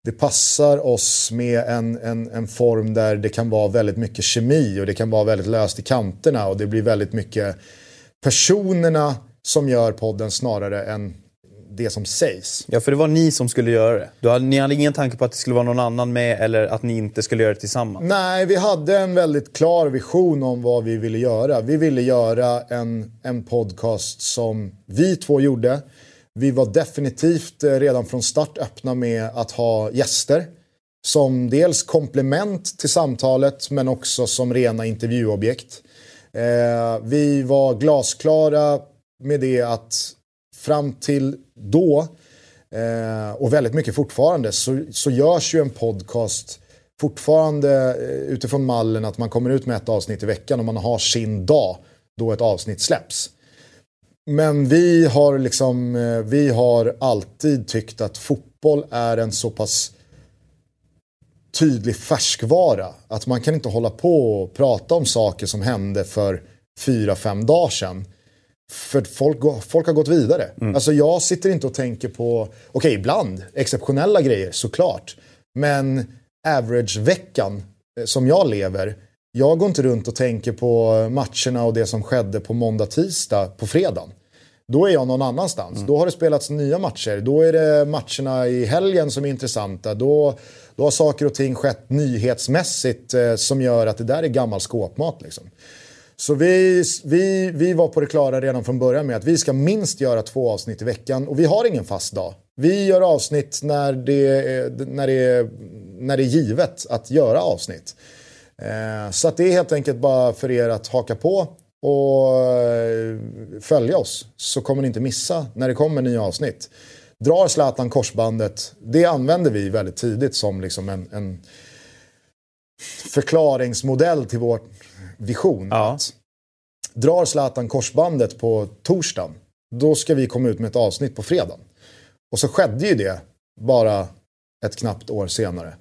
det passar oss med en, en, en form där det kan vara väldigt mycket kemi och det kan vara väldigt löst i kanterna och det blir väldigt mycket personerna som gör podden snarare än det som sägs. Ja, för det var ni som skulle göra det. Du hade, ni hade ingen tanke på att det skulle vara någon annan med eller att ni inte skulle göra det tillsammans? Nej, vi hade en väldigt klar vision om vad vi ville göra. Vi ville göra en, en podcast som vi två gjorde. Vi var definitivt eh, redan från start öppna med att ha gäster. Som dels komplement till samtalet men också som rena intervjuobjekt. Eh, vi var glasklara med det att fram till då eh, och väldigt mycket fortfarande så, så görs ju en podcast fortfarande eh, utifrån mallen att man kommer ut med ett avsnitt i veckan och man har sin dag då ett avsnitt släpps. Men vi har liksom, eh, vi har alltid tyckt att fotboll är en så pass tydlig färskvara. Att man kan inte hålla på och prata om saker som hände för fyra, fem dagar sedan för folk, folk har gått vidare. Mm. Alltså jag sitter inte och tänker på, okej okay, ibland, exceptionella grejer såklart. Men average-veckan eh, som jag lever, jag går inte runt och tänker på matcherna och det som skedde på måndag, tisdag, på fredagen. Då är jag någon annanstans. Mm. Då har det spelats nya matcher. Då är det matcherna i helgen som är intressanta. Då, då har saker och ting skett nyhetsmässigt eh, som gör att det där är gammal skåpmat. Liksom. Så vi, vi, vi var på det klara redan från början med att vi ska minst göra två avsnitt i veckan. Och vi har ingen fast dag. Vi gör avsnitt när det, när det, när det är givet att göra avsnitt. Eh, så att det är helt enkelt bara för er att haka på och eh, följa oss. Så kommer ni inte missa när det kommer nya avsnitt. Drar Zlatan korsbandet, det använder vi väldigt tidigt som liksom en, en förklaringsmodell till vårt vision. Ja. Att drar Zlatan korsbandet på torsdagen, då ska vi komma ut med ett avsnitt på fredagen. Och så skedde ju det bara ett knappt år senare.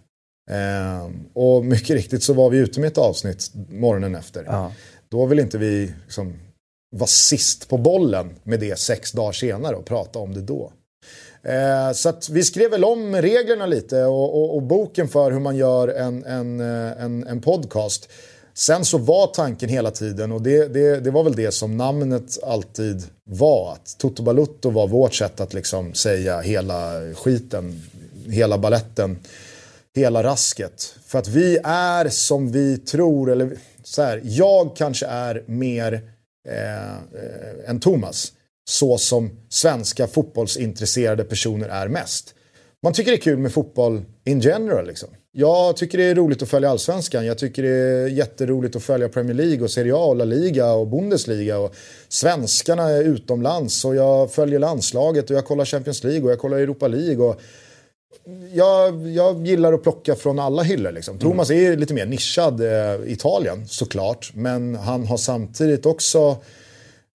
Eh, och mycket riktigt så var vi ute med ett avsnitt morgonen efter. Ja. Då vill inte vi liksom vara sist på bollen med det sex dagar senare och prata om det då. Eh, så vi skrev väl om reglerna lite och, och, och, boken för hur man gör en, en, eh, en, en podcast. Sen så var tanken hela tiden, och det, det, det, var väl det som namnet alltid var, att Toto Balutto var vårt sätt att liksom säga hela skiten, hela balletten, hela rasket. För att vi är som vi tror, eller så här, jag kanske är mer eh, eh, än Thomas, så som svenska fotbollsintresserade personer är mest. Man tycker det är kul med fotboll in general. Liksom. Jag tycker det är roligt att följa allsvenskan. Jag tycker det är jätteroligt att följa Premier League och Serie A och La Liga och Bundesliga. Och svenskarna är utomlands och jag följer landslaget och jag kollar Champions League och jag kollar Europa League. Och jag, jag gillar att plocka från alla hyllor. Liksom. Mm. Thomas är lite mer nischad eh, Italien såklart. Men han har samtidigt också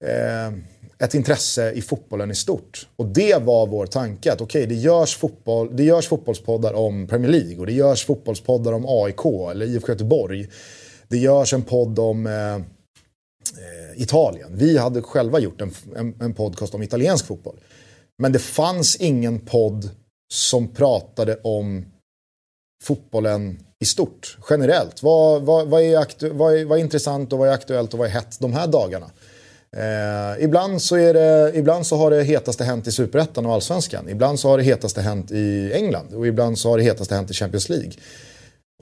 eh, ett intresse i fotbollen i stort. Och det var vår tanke. Att okej, okay, det, görs fotboll, det görs fotbollspoddar om Premier League och det görs fotbollspoddar om AIK eller IFK Göteborg. Det görs en podd om eh, eh, Italien. Vi hade själva gjort en, en, en podcast om italiensk fotboll. Men det fanns ingen podd som pratade om fotbollen i stort, generellt. Vad, vad, vad, är aktu- vad, är, vad är intressant och vad är aktuellt och vad är hett de här dagarna? Eh, ibland, så är det, ibland så har det hetaste hänt i Superettan och Allsvenskan. Ibland så har det hetaste hänt i England och ibland så har det hetaste hänt i Champions League.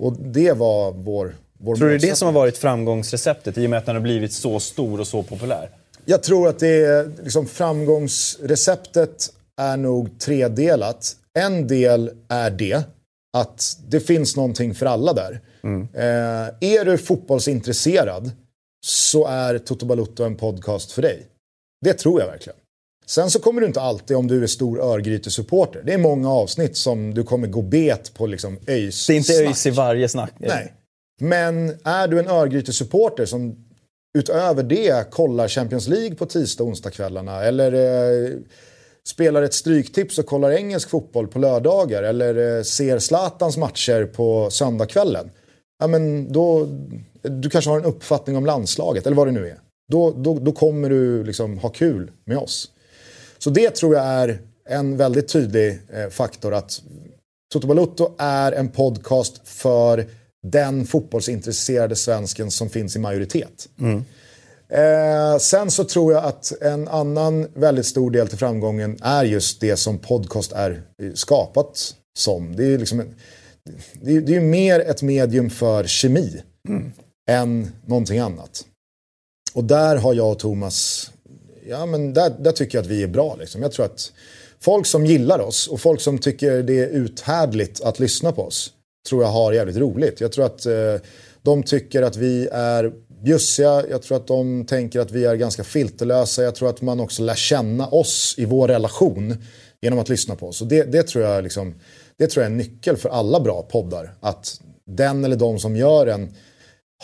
Och det var vår, vår Tror du det är det som har varit framgångsreceptet i och med att den har blivit så stor och så populär? Jag tror att det är, liksom, framgångsreceptet är nog tredelat. En del är det, att det finns någonting för alla där. Mm. Eh, är du fotbollsintresserad så är Toto Balutto en podcast för dig. Det tror jag verkligen. Sen så kommer du inte alltid, om du är stor Örgryte-supporter, det är många avsnitt som du kommer gå bet på liksom ÖIS Det är inte ÖIS i varje snack. Nej. Men är du en Örgryte-supporter som utöver det kollar Champions League på tisdag och onsdagskvällarna eller eh, spelar ett stryktips och kollar engelsk fotboll på lördagar eller eh, ser Zlatans matcher på söndagskvällen. Ja, men då, du kanske har en uppfattning om landslaget eller vad det nu är. Då, då, då kommer du liksom ha kul med oss. Så det tror jag är en väldigt tydlig eh, faktor att Toto Balutto är en podcast för den fotbollsintresserade svensken som finns i majoritet. Mm. Eh, sen så tror jag att en annan väldigt stor del till framgången är just det som podcast är skapat som. Det är liksom en, det är, det är mer ett medium för kemi mm än någonting annat. Och där har jag och Thomas, ja men där, där tycker jag att vi är bra. Liksom. Jag tror att folk som gillar oss och folk som tycker det är uthärdligt att lyssna på oss tror jag har jävligt roligt. Jag tror att eh, de tycker att vi är bjussiga, jag tror att de tänker att vi är ganska filterlösa. Jag tror att man också lär känna oss i vår relation genom att lyssna på oss. Och det, det, tror jag liksom, det tror jag är en nyckel för alla bra poddar. Att den eller de som gör en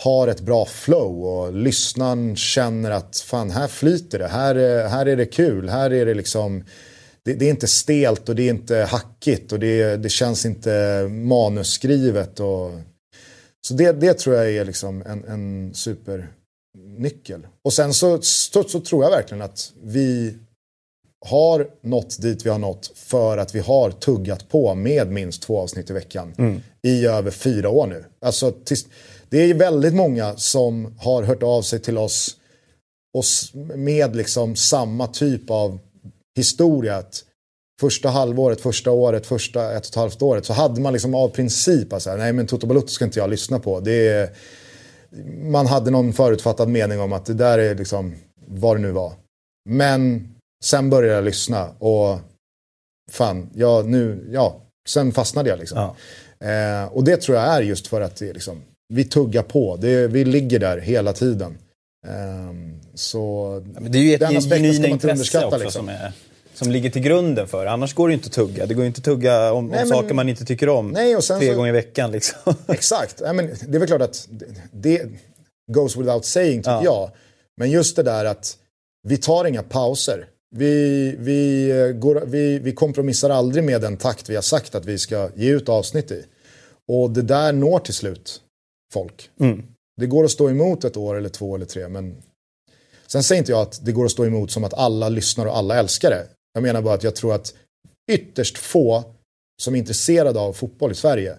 har ett bra flow och lyssnaren känner att fan här flyter det, här, här är det kul, här är det liksom det, det är inte stelt och det är inte hackigt och det, det känns inte manusskrivet. Och, så det, det tror jag är liksom en, en super nyckel. Och sen så, så, så tror jag verkligen att vi har nått dit vi har nått för att vi har tuggat på med minst två avsnitt i veckan mm. i över fyra år nu. Alltså, det är väldigt många som har hört av sig till oss och med liksom samma typ av historia. Att första halvåret, första året, första ett och ett halvt året så hade man liksom av princip att nej men Toto Balotto ska inte jag lyssna på. Det är, man hade någon förutfattad mening om att det där är liksom vad det nu var. Men sen började jag lyssna och fan, ja nu, ja, sen fastnade jag liksom. Ja. Eh, och det tror jag är just för att det liksom, vi tuggar på, det, vi ligger där hela tiden. Eh, så ja, det är ju ett genuina intresse också liksom. som, är, som ligger till grunden för Annars går det ju inte att tugga. Det går ju inte att tugga om, nej, om men, saker man inte tycker om nej, tre så, gånger i veckan. Liksom. *laughs* Exakt. Ja, men det är väl klart att det, det goes without saying tycker ja. jag. Men just det där att vi tar inga pauser. Vi, vi, går, vi, vi kompromissar aldrig med den takt vi har sagt att vi ska ge ut avsnitt i. Och det där når till slut folk. Mm. Det går att stå emot ett år eller två eller tre men Sen säger inte jag att det går att stå emot som att alla lyssnar och alla älskar det. Jag menar bara att jag tror att ytterst få som är intresserade av fotboll i Sverige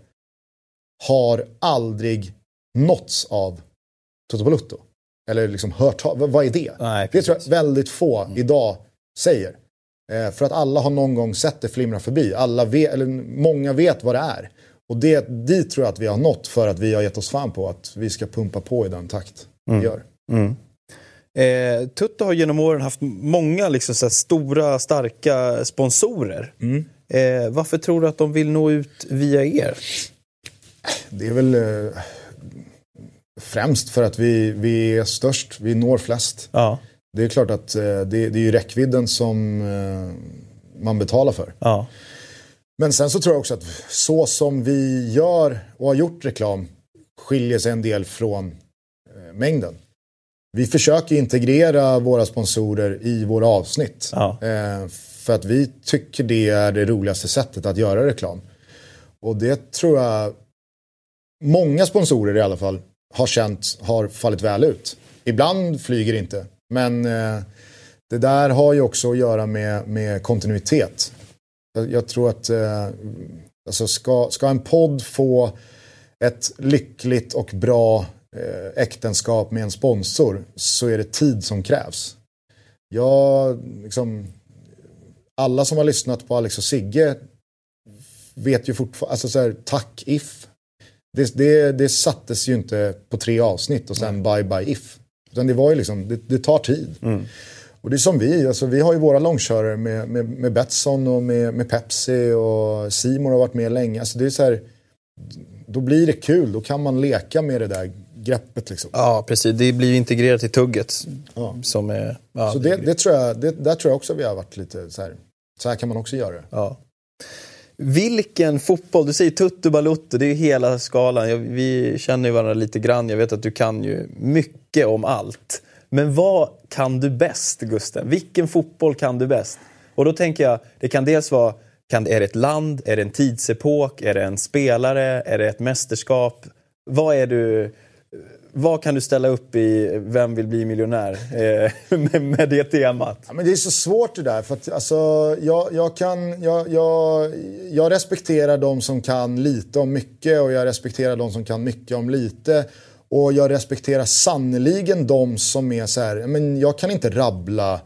har aldrig nåtts av Toto Balutto. Eller liksom hört, vad är det? Nej, det tror jag väldigt få mm. idag säger. Eh, för att alla har någon gång sett det flimra förbi. Alla vet, eller många vet vad det är. Och det, dit tror jag att vi har nått för att vi har gett oss fan på att vi ska pumpa på i den takt mm. vi gör. Mm. Eh, Tutto har genom åren haft många liksom, så stora, starka sponsorer. Mm. Eh, varför tror du att de vill nå ut via er? Det är väl eh, främst för att vi, vi är störst, vi når flest. Ja. Det är klart att eh, det, det är ju räckvidden som eh, man betalar för. Ja. Men sen så tror jag också att så som vi gör och har gjort reklam skiljer sig en del från eh, mängden. Vi försöker integrera våra sponsorer i våra avsnitt. Ja. för att vi tycker det är det roligaste sättet att göra reklam. Och det tror jag många sponsorer i alla fall har känt har fallit väl ut. Ibland flyger det inte. Men eh, det där har ju också att göra med, med kontinuitet. Jag, jag tror att eh, alltså ska, ska en podd få ett lyckligt och bra eh, äktenskap med en sponsor så är det tid som krävs. Jag, liksom, alla som har lyssnat på Alex och Sigge vet ju fortfarande, alltså så här, tack If. Det, det, det sattes ju inte på tre avsnitt och sen Nej. bye bye If. Utan det var ju liksom, det, det tar tid. Mm. Och det är som vi, alltså vi har ju våra långkörare med, med, med Betsson och med, med Pepsi och Simon har varit med länge. Alltså det är så här, då blir det kul, då kan man leka med det där greppet. Liksom. Ja, precis. Det blir integrerat i tugget. Ja. Som är, ja, så det, det, tror jag, det, där tror jag också vi har varit lite så här, så här kan man också göra det. Ja. Vilken fotboll, du säger Tuttu Balutto, det är hela skalan. Vi känner ju varandra lite grann, jag vet att du kan ju mycket om allt. Men vad kan du bäst, Gusten? Vilken fotboll kan du bäst? Och då tänker jag, det kan dels vara, kan, är det ett land, är det en tidsepok, är det en spelare, är det ett mästerskap? Vad är du vad kan du ställa upp i Vem vill bli miljonär eh, *laughs* med, med, det temat? Ja, men det är så svårt det där. För att, alltså, jag, jag, kan, jag, jag, jag respekterar de som kan lite om mycket och jag respekterar de som kan mycket om lite. Och jag respekterar sannoliken de som är så här, men jag kan inte rabbla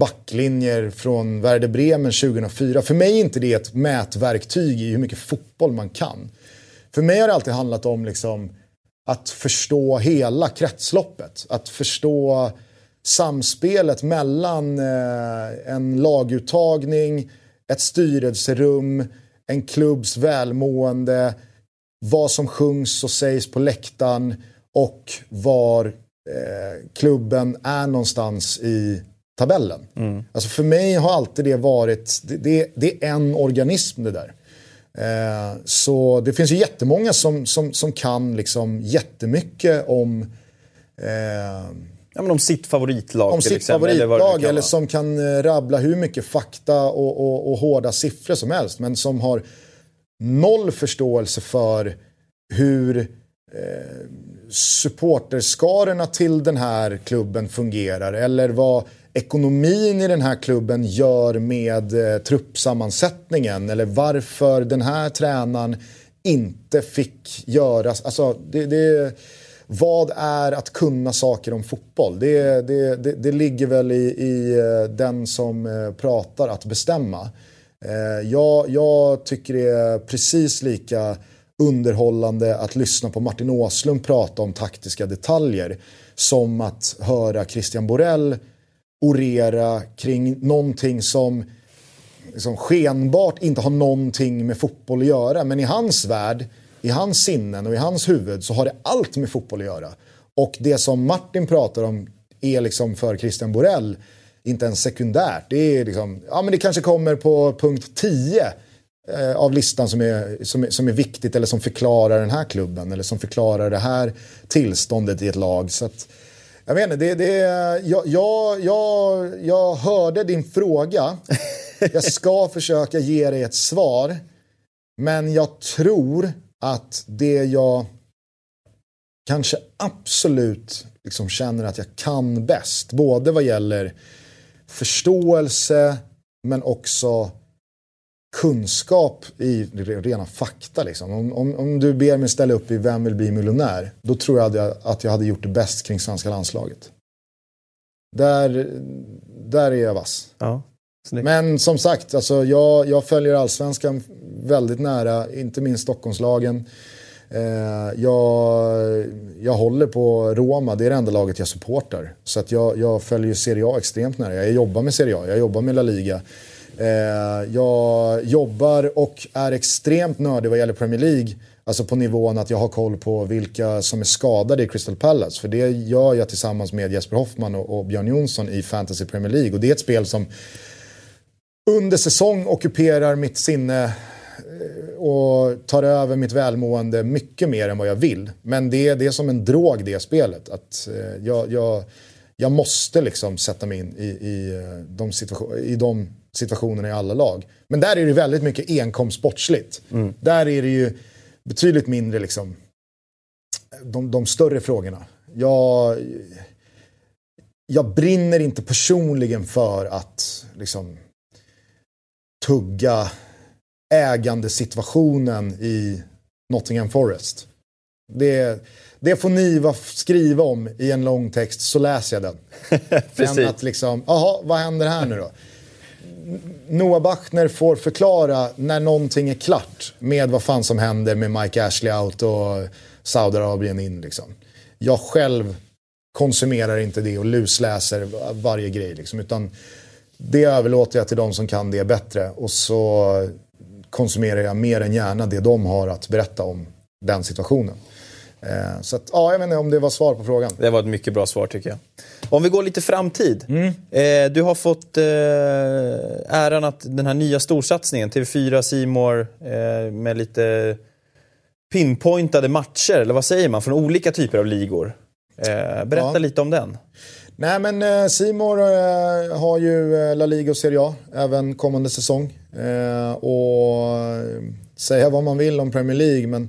backlinjer från Werder Bremen 2004. För mig är inte det ett mätverktyg i hur mycket fotboll man kan. För mig har det alltid handlat om liksom att förstå hela kretsloppet. Att förstå samspelet mellan eh, en laguttagning, ett styrelserum, en klubbs välmående, vad som sjungs och sägs på läktaren och var eh, klubben är någonstans i tabellen. Mm. Alltså för mig har alltid det varit, det, det, det är en organism det där. Eh, så det finns ju jättemånga som, som, som kan liksom jättemycket om eh, Ja, men om sitt favoritlag Om sitt exempel, favoritlag eller, eller, som kan eh, rabbla hur mycket fakta och, och, och, hårda siffror som helst. Men som har noll förståelse för hur eh, supporterskarorna till den här klubben fungerar eller vad ekonomin i den här klubben gör med eh, truppsammansättningen eller varför den här tränaren inte fick göras. Alltså, det, det, vad är att kunna saker om fotboll? Det, det, det, det ligger väl i, i, eh, den som eh, pratar att bestämma. Eh, jag, jag tycker det är precis lika underhållande att lyssna på Martin Åslund prata om taktiska detaljer som att höra Christian Borell orera kring någonting som liksom skenbart inte har någonting med fotboll att göra. Men i hans värld, i hans sinnen och i hans huvud så har det allt med fotboll att göra. Och det som Martin pratar om är liksom för Christian Borell inte ens sekundärt. Det, är liksom, ja, men det kanske kommer på punkt 10 av listan som är, som, är, som är viktigt eller som förklarar den här klubben eller som förklarar det här tillståndet i ett lag. Så att, jag vet inte, det, det, jag, jag, jag, jag hörde din fråga. Jag ska *laughs* försöka ge dig ett svar. Men jag tror att det jag kanske absolut liksom känner att jag kan bäst, både vad gäller förståelse men också kunskap i rena fakta. Liksom. Om, om, om, du ber mig ställa upp i Vem vill bli miljonär? Då tror jag att jag hade gjort det bäst kring svenska landslaget. Där, där är jag vass. Ja, Men som sagt, alltså, jag, jag följer allsvenskan väldigt nära, inte minst Stockholmslagen. Eh, jag, jag håller på Roma, det är det enda laget jag supportar. Så att jag, jag följer Serie A extremt nära. Jag jobbar med Serie A, jag jobbar med La Liga. Eh, jag jobbar och är extremt nördig vad gäller Premier League. Alltså på nivån att jag har koll på vilka som är skadade i Crystal Palace. För det gör jag tillsammans med Jesper Hoffman och, och Björn Jonsson i Fantasy Premier League. Och det är ett spel som under säsong ockuperar mitt sinne eh, och tar över mitt välmående mycket mer än vad jag vill. Men det, det är som en drog det spelet. Att eh, jag, jag, jag måste liksom sätta mig in i, i, eh, de, situation, i de situationerna i alla lag. Men där är det väldigt mycket enkom sportsligt. Mm. Där är det ju betydligt mindre liksom de, de större frågorna. Jag, jag brinner inte personligen för att liksom tugga ägandesituationen i Nottingham Forest. Det, det får ni skriva om i en lång text så läser jag den. *laughs* Precis. Men att liksom, jaha, vad händer här nu då? Noah Bachner får förklara när någonting är klart med vad fan som händer med Mike Ashley out och Saudiarabien in. Liksom. Jag själv konsumerar inte det och lusläser varje grej. Liksom, utan det överlåter jag till de som kan det bättre. Och så konsumerar jag mer än gärna det de har att berätta om den situationen. Eh, så att, ja, jag vet inte om det var svar på frågan. Det var ett mycket bra svar tycker jag. Om vi går lite framtid. Mm. Eh, du har fått eh, äran att den här nya storsatsningen, TV4 Simor eh, med lite pinpointade matcher, eller vad säger man, från olika typer av ligor. Eh, berätta ja. lite om den. Nej men Simor eh, har ju eh, La Liga och Serie A även kommande säsong. och säga vad man vill om Premier League men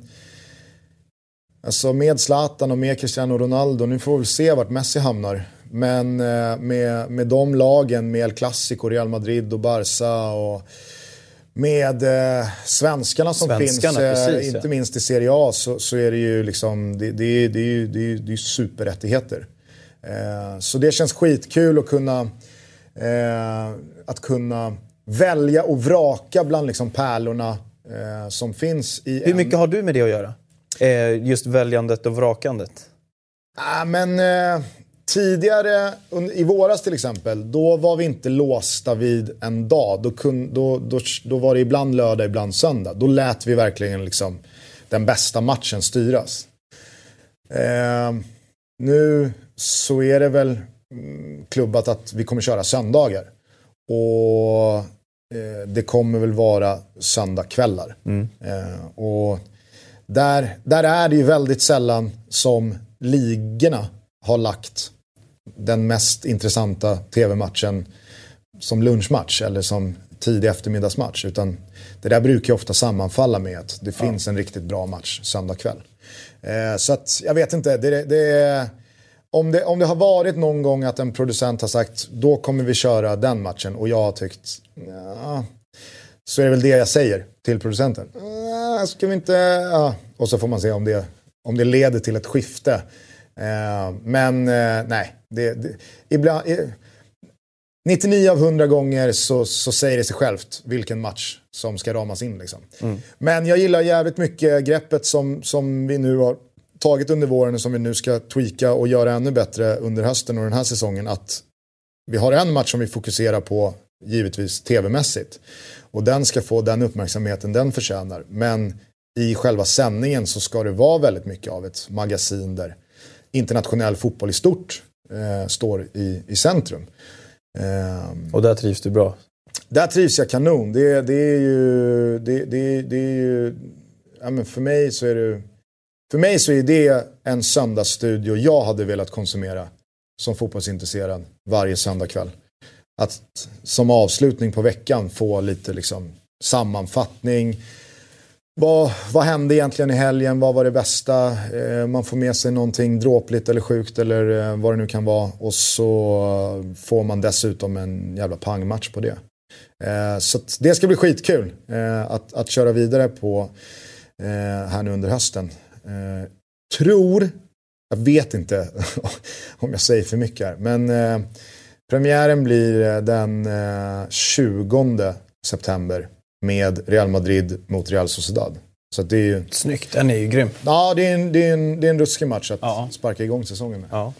Alltså med Zlatan och med Cristiano Ronaldo, nu får vi se vart Messi hamnar. Men eh, med, med de lagen, med El Clasico, Real Madrid och Barca och med eh, svenskarna som svenskarna, finns, eh, precis, inte ja. minst i Serie A, så, så är det ju liksom, det, det, det, är det, är, det är superrättigheter. Eh, så det känns skitkul att kunna, eh, att kunna välja och vraka bland liksom pärlorna eh, som finns i Hur mycket har du med det att göra? Eh, just väljandet och vrakandet? Ah, men, eh, tidigare, i våras till exempel, då var vi inte låsta vid en dag. Då, kun, då, då, då var det ibland lördag, ibland söndag. Då lät vi verkligen liksom den bästa matchen styras. Eh, nu så är det väl mm, klubbat att vi kommer köra söndagar. Och eh, det kommer väl vara söndagkvällar. Mm. Eh, och där, där är det ju väldigt sällan som ligorna har lagt den mest intressanta tv-matchen som lunchmatch eller som tidig eftermiddagsmatch. Utan det där brukar ju ofta sammanfalla med att det finns en riktigt bra match söndag kväll. Eh, så att jag vet inte, det, det, om, det, om det har varit någon gång att en producent har sagt då kommer vi köra den matchen och jag har tyckt ja, så är det väl det jag säger till producenten. Äh, ska vi inte, ja. Och så får man se om det, om det leder till ett skifte. Eh, men eh, nej, det, det, ibland, 99 av 100 gånger så, så säger det sig självt vilken match som ska ramas in. Liksom. Mm. Men jag gillar jävligt mycket greppet som, som vi nu har tagit under våren och som vi nu ska tweaka och göra ännu bättre under hösten och den här säsongen. Att vi har en match som vi fokuserar på, givetvis tv-mässigt. Och den ska få den uppmärksamheten den förtjänar. Men i själva sändningen så ska det vara väldigt mycket av ett magasin där internationell fotboll i stort eh, står i, i centrum. Eh, och där trivs du bra? Där trivs jag kanon. Det, det är ju... Det, det, det är ju ja, men för mig så är det... För mig så är det en söndagsstudio jag hade velat konsumera som fotbollsintresserad varje söndagkväll. Att som avslutning på veckan få lite liksom sammanfattning. Vad, vad hände egentligen i helgen? Vad var det bästa? Eh, man får med sig någonting dråpligt eller sjukt eller eh, vad det nu kan vara. Och så får man dessutom en jävla pangmatch på det. Eh, så det ska bli skitkul eh, att, att köra vidare på eh, här nu under hösten. Eh, tror, jag vet inte *laughs* om jag säger för mycket här, men eh, premiären blir den 20 september med Real Madrid mot Real Sociedad. Så det är ju... Snyggt, den är ju grym. Ja, det är en, det är en, det är en ruskig match att ja. sparka igång säsongen med. Ja.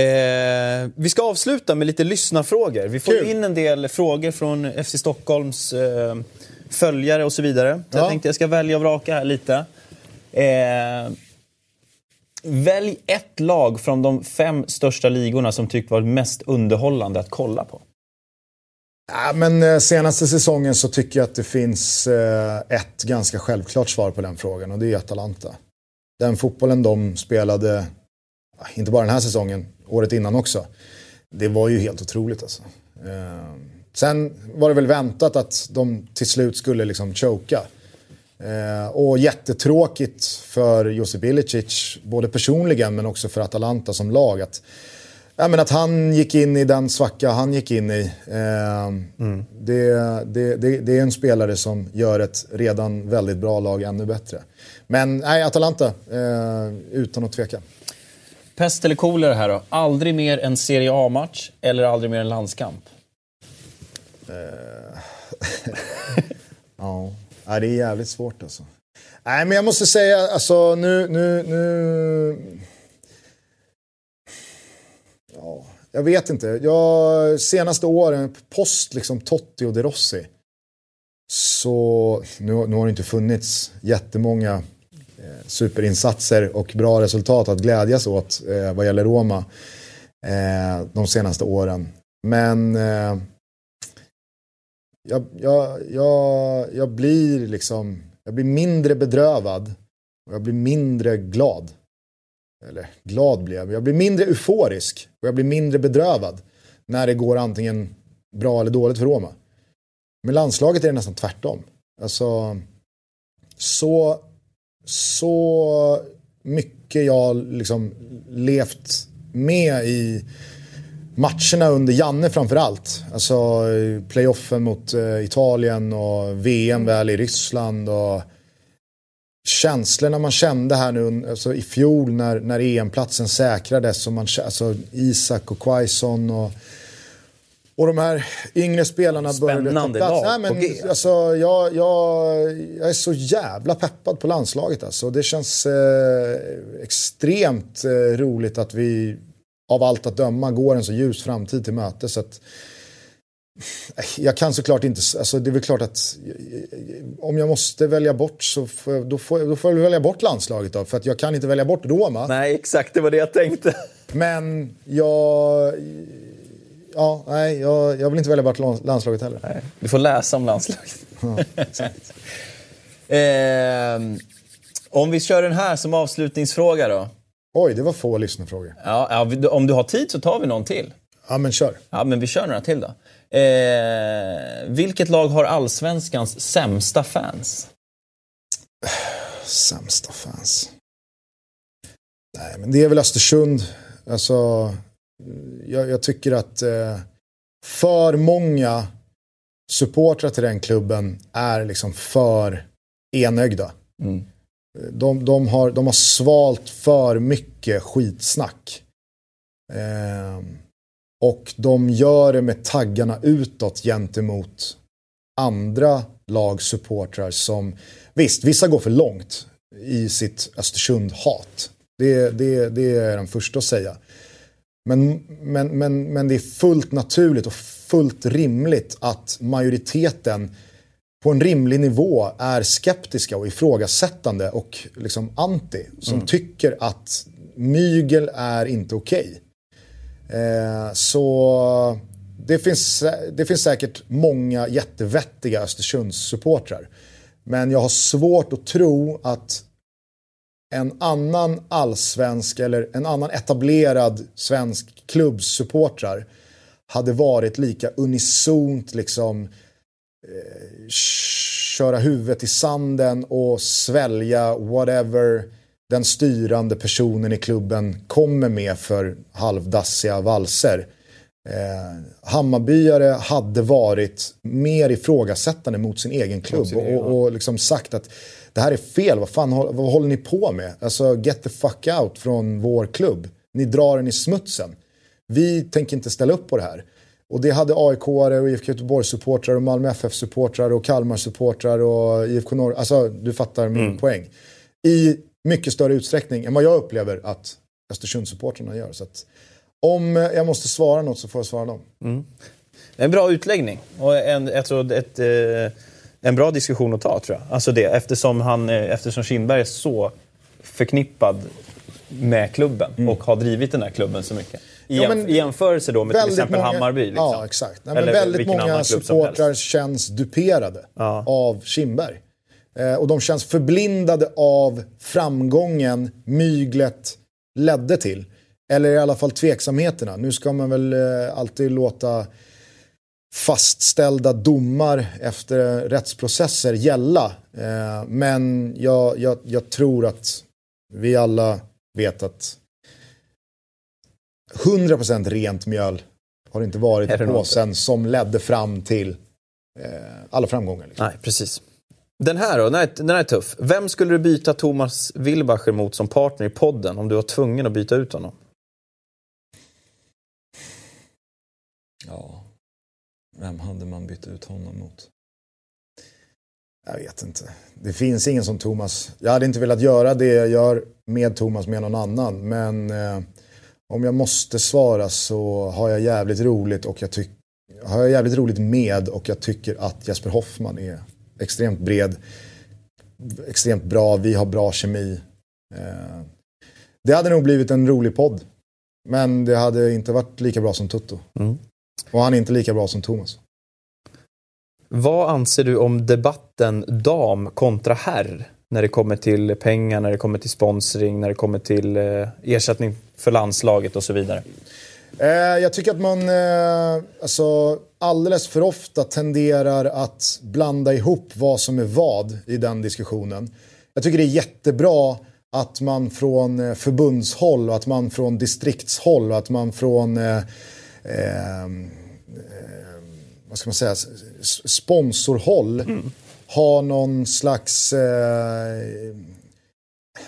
Eh, vi ska avsluta med lite lyssnarfrågor. Vi får Kul. in en del frågor från FC Stockholms eh, följare och så vidare. Så ja. jag tänkte jag ska välja och vraka här lite. Eh, välj ett lag från de fem största ligorna som tyckt varit mest underhållande att kolla på. Ja, men eh, senaste säsongen så tycker jag att det finns eh, ett ganska självklart svar på den frågan och det är Atalanta. Den fotbollen de spelade, inte bara den här säsongen, året innan också. Det var ju helt otroligt alltså. Eh, sen var det väl väntat att de till slut skulle liksom choka och jättetråkigt för Josip Ilicic, både personligen men också för Atalanta som lag. Att Ja, men att han gick in i den svacka han gick in i. Eh, mm. det, det, det, det, är en spelare som gör ett redan väldigt bra lag ännu bättre. Men nej, Atalanta, eh, utan att tveka. Pest eller kolera här då? Aldrig mer en Serie A-match eller aldrig mer en landskamp? Eh, *laughs* ja, det är jävligt svårt alltså. Nej, men jag måste säga, alltså nu... nu, nu Ja, jag vet inte. Jag, senaste åren, post liksom Totti och De Rossi. Så nu, nu har det inte funnits jättemånga eh, superinsatser och bra resultat att glädjas åt eh, vad gäller Roma eh, de senaste åren. Men eh, jag, jag, jag, jag blir liksom, jag blir mindre bedrövad och jag blir mindre glad eller glad blir jag, jag blir mindre euforisk och jag blir mindre bedrövad när det går antingen bra eller dåligt för Roma. Med landslaget är det nästan tvärtom. Alltså, så, så mycket jag liksom levt med i matcherna under Janne framförallt. Alltså playoffen mot uh, Italien och VM väl i Ryssland. och känslorna man kände här nu alltså i fjol när, när EM-platsen säkrades. Och man, alltså Isak och Quaison och, och de här yngre spelarna Spännande började ta plats. lag Nej, men, alltså, jag, jag, jag är så jävla peppad på landslaget. Alltså. Det känns eh, extremt eh, roligt att vi av allt att döma går en så ljus framtid till möte. Så att, jag kan såklart inte, alltså det är väl klart att om jag måste välja bort så får jag, då, får, då får jag välja bort landslaget då. För att jag kan inte välja bort Roma. Nej, exakt det var det jag tänkte. Men jag... Ja, nej, jag, jag vill inte välja bort landslaget heller. Nej, du får läsa om landslaget. Ja, *laughs* eh, om vi kör den här som avslutningsfråga då. Oj, det var få lyssnarfrågor. Ja, ja, om du har tid så tar vi någon till. Ja, men kör. Ja, men vi kör några till då. Eh, vilket lag har allsvenskans sämsta fans? *sighs* Sämsta fans? Nej, men det är väl Östersund. Alltså, jag, jag tycker att eh, för många supportrar till den klubben är liksom för enögda. Mm. De, de, har, de har svalt för mycket skitsnack. Eh, och de gör det med taggarna utåt gentemot andra lagsupportrar som, visst, vissa går för långt i sitt Östersund-hat. Det, det, det är den första att säga. Men, men, men, men det är fullt naturligt och fullt rimligt att majoriteten på en rimlig nivå är skeptiska och ifrågasättande och liksom anti. Som mm. tycker att mygel är inte okej. Okay. Eh, så det finns, det finns säkert många jättevettiga Östersundssupportrar. Men jag har svårt att tro att en annan allsvensk eller en annan etablerad svensk klubbsupportrar hade varit lika unisont liksom eh, köra huvudet i sanden och svälja whatever den styrande personen i klubben kommer med för halvdassiga valser. Eh, Hammarbyare hade varit mer ifrågasättande mot sin egen klubb sin egen, och, och liksom sagt att det här är fel, vad fan vad håller ni på med? Alltså get the fuck out från vår klubb. Ni drar den i smutsen. Vi tänker inte ställa upp på det här. Och det hade AIK-are och IFK Göteborgs-supportrar och Malmö FF-supportrar och Kalmar-supportrar och IFK Norr. Alltså du fattar min mm. poäng. I mycket större utsträckning än vad jag upplever att Östersundssupportrarna gör. Så att, om jag måste svara något så får jag svara dem. Mm. En bra utläggning och en, jag tror ett, eh, en bra diskussion att ta tror jag. Alltså det, eftersom, han, eh, eftersom Kindberg är så förknippad med klubben mm. och har drivit den här klubben så mycket. Ja, jämf jämförelse då med till exempel många, Hammarby. Liksom. Ja, exakt. Nej, men väldigt många supportrar känns duperade ja. av Kindberg. Eh, och de känns förblindade av framgången myglet ledde till. Eller i alla fall tveksamheterna. Nu ska man väl eh, alltid låta fastställda domar efter rättsprocesser gälla. Eh, men jag, jag, jag tror att vi alla vet att 100% rent mjöl har inte varit på påsen som ledde fram till eh, alla framgångar. Liksom. Nej, precis. Den här då, den är, den är tuff. Vem skulle du byta Thomas Wilbacher mot som partner i podden om du var tvungen att byta ut honom? Ja, vem hade man bytt ut honom mot? Jag vet inte. Det finns ingen som Thomas. Jag hade inte velat göra det jag gör med Thomas med någon annan. Men eh, om jag måste svara så har jag jävligt roligt och jag tycker har jag jävligt roligt med och jag tycker att Jesper Hoffman är extremt bred, extremt bra, vi har bra kemi. Eh, det hade nog blivit en rolig podd. Men det hade inte varit lika bra som Tutto. Mm. Och han är inte lika bra som Thomas. Vad anser du om debatten dam kontra herr? När det kommer till pengar, när det kommer till sponsring, när det kommer till eh, ersättning för landslaget och så vidare. Eh, jag tycker att man eh, alltså, alldeles för ofta tenderar att blanda ihop vad som är vad i den diskussionen. Jag tycker det är jättebra att man från eh, förbundshåll och att man från distriktshåll och att man från eh, ehm, eh, vad ska man säga, sponsorhåll mm. har någon slags, eh,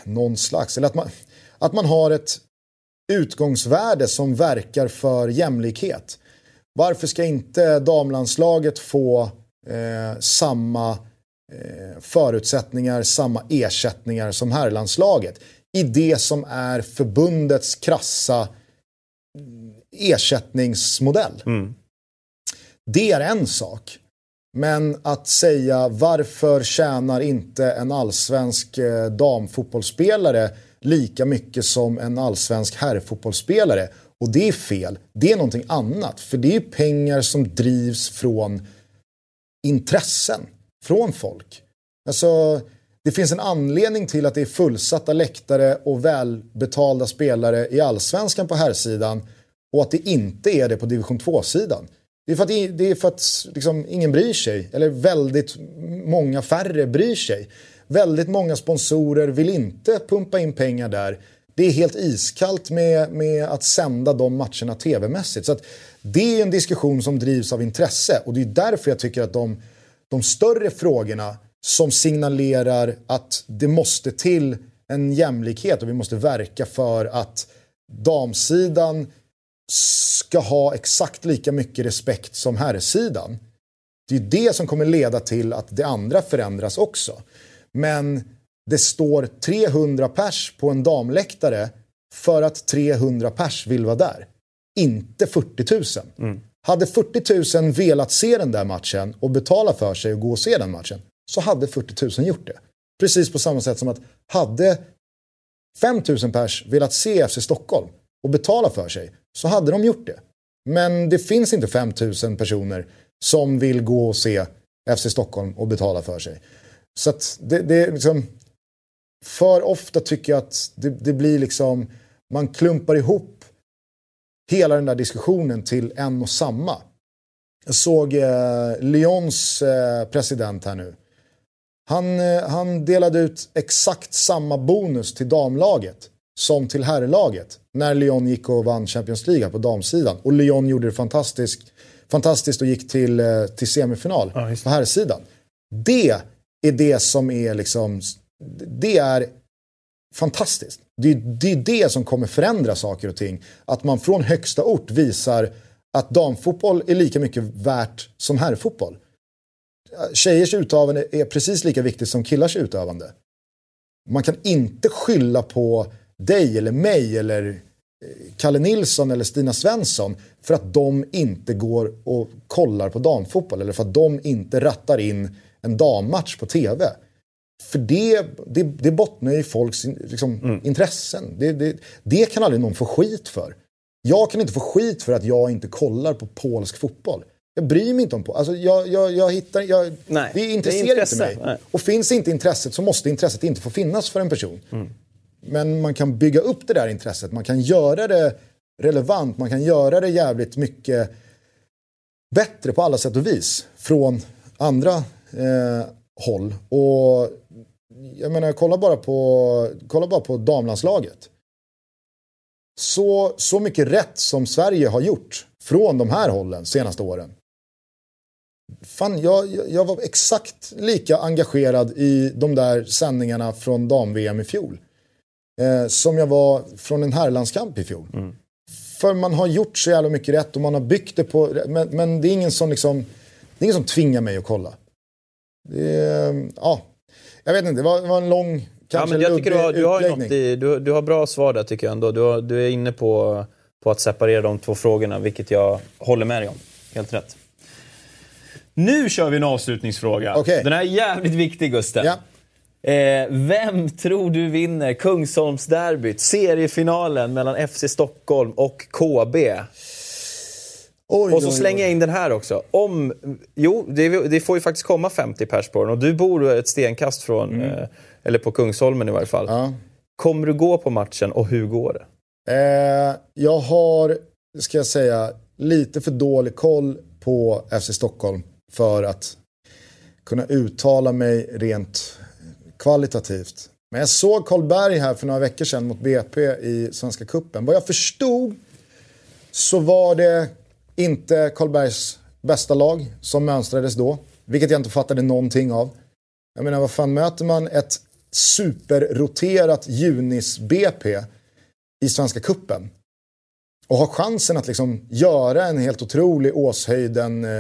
någon slags, eller att man, att man har ett utgångsvärde som verkar för jämlikhet. Varför ska inte damlandslaget få eh, samma eh, förutsättningar, samma ersättningar som herrlandslaget? I det som är förbundets krassa ersättningsmodell. Mm. Det är en sak. Men att säga varför tjänar inte en allsvensk eh, damfotbollsspelare lika mycket som en allsvensk herrfotbollsspelare? Och det är fel. Det är någonting annat. För det är pengar som drivs från intressen. Från folk. Alltså, det finns en anledning till att det är fullsatta läktare och välbetalda spelare i allsvenskan på herrsidan och att det inte är det på division 2-sidan. Det är för att, det är för att liksom, ingen bryr sig, eller väldigt många färre bryr sig. Väldigt många sponsorer vill inte pumpa in pengar där. Det är helt iskallt med, med att sända de matcherna tv-mässigt. Så att det är en diskussion som drivs av intresse och det är därför jag tycker att de, de större frågorna som signalerar att det måste till en jämlikhet och vi måste verka för att damsidan ska ha exakt lika mycket respekt som herrsidan. Det är det som kommer leda till att det andra förändras också. Men det står 300 pers på en damläktare för att 300 pers vill vara där. Inte 40 000. Mm. Hade 40 000 velat se den där matchen och betala för sig och gå och se den matchen så hade 40 000 gjort det. Precis på samma sätt som att hade 5 000 pers velat se FC Stockholm och betala för sig så hade de gjort det. Men det finns inte 5 000 personer som vill gå och se FC Stockholm och betala för sig. Så att det, det är liksom, för ofta tycker jag att det, det, blir liksom, man klumpar ihop hela den där diskussionen till en och samma. Jag såg eh, Lyons eh, president här nu. Han, eh, han delade ut exakt samma bonus till damlaget som till herrlaget när Lyon gick och vann Champions League på damsidan. Och Lyon gjorde det fantastiskt, fantastiskt och gick till, eh, till semifinal ja, på herrsidan. Det är det som är liksom, det är fantastiskt. Det är, det är det som kommer förändra saker och ting. Att man från högsta ort visar att damfotboll är lika mycket värt som herrfotboll. Tjejers utövande är precis lika viktigt som killars utövande. Man kan inte skylla på dig eller mig eller eh, Kalle Nilsson eller Stina Svensson för att de inte går och kollar på damfotboll eller för att de inte rattar in en dammatch på tv. För det, det, det bottnar i folks liksom, mm. intressen. Det, det, det kan aldrig någon få skit för. Jag kan inte få skit för att jag inte kollar på polsk fotboll. Jag bryr mig inte om på. Alltså jag, jag, jag hittar, jag, Nej, det intresserar inte mig. Nej. Och finns inte intresset så måste intresset inte få finnas för en person. Mm. Men man kan bygga upp det där intresset, man kan göra det relevant, man kan göra det jävligt mycket bättre på alla sätt och vis från andra eh, håll. Och jag menar, kolla bara på, kolla bara på damlandslaget. Så, så mycket rätt som Sverige har gjort från de här hållen senaste åren. Fan, jag, jag var exakt lika engagerad i de där sändningarna från dam-VM i fjol eh, som jag var från en herrlandskamp i fjol. Mm. För man har gjort så jävla mycket rätt och man har byggt det på... Men, men det är ingen som liksom... Det är ingen som tvingar mig att kolla. Det ja, jag vet inte, det var, det var en lång, kanske ja, men jag tycker du har, du har, något i, du, du, har bra svar där tycker jag ändå. Du, har, du är inne på, på att separera de två frågorna, vilket jag håller med dig om. Helt rätt. Nu kör vi en avslutningsfråga. Okay. Den här är jävligt viktig, Gusten. Ja. Eh, vem tror du vinner Kungsholmsderbyt, seriefinalen mellan FC Stockholm och KB? Oj, och så slänger jag in den här också. Om, jo, det, det, får ju faktiskt komma 50 pers på den och du bor ett stenkast från, mm. eh, eller på Kungsholmen i varje fall. Ja. Kommer du gå på matchen och hur går det? Eh, jag har, ska jag säga, lite för dålig koll på FC Stockholm för att kunna uttala mig rent kvalitativt. Men jag såg Karlberg här för några veckor sedan mot BP i Svenska Kuppen. Vad jag förstod så var det inte Karlbergs bästa lag som mönstrades då. Vilket jag inte fattade någonting av. Jag menar, vad fan möter man ett superroterat Junis-BP i Svenska Kuppen och har chansen att liksom göra en helt otrolig Åshöjden eh,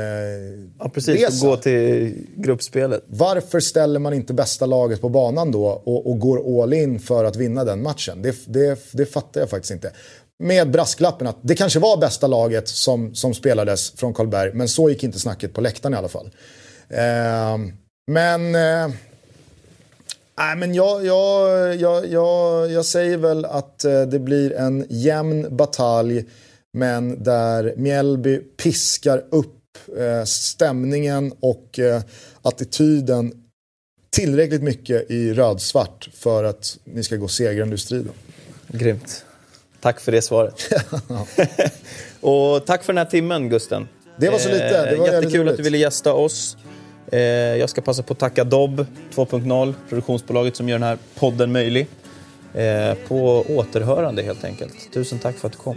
Ja, precis. Resa. Gå till gruppspelet. Varför ställer man inte bästa laget på banan då och, och går all in för att vinna den matchen? Det, det, det fattar jag faktiskt inte. Med brasklappen att det kanske var bästa laget som, som spelades från Karlberg, men så gick inte snacket på läktaren i alla fall. Eh, men... Eh, Nej, men jag, jag, jag, jag, jag säger väl att eh, det blir en jämn batalj men där Mjällby piskar upp eh, stämningen och eh, attityden tillräckligt mycket i rödsvart för att ni ska gå segrande ur striden. Grymt. Tack för det svaret. *laughs* *laughs* och tack för den här timmen, Gusten. Det var så lite. Det var eh, Jättekul att du ville gästa oss. Eh, jag ska passa på att tacka Dobb 2.0, produktionsbolaget som gör den här podden möjlig. Eh, på återhörande helt enkelt. Tusen tack för att du kom.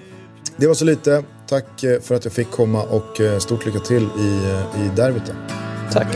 Det var så lite. Tack för att jag fick komma och stort lycka till i, i derbyt. Tack.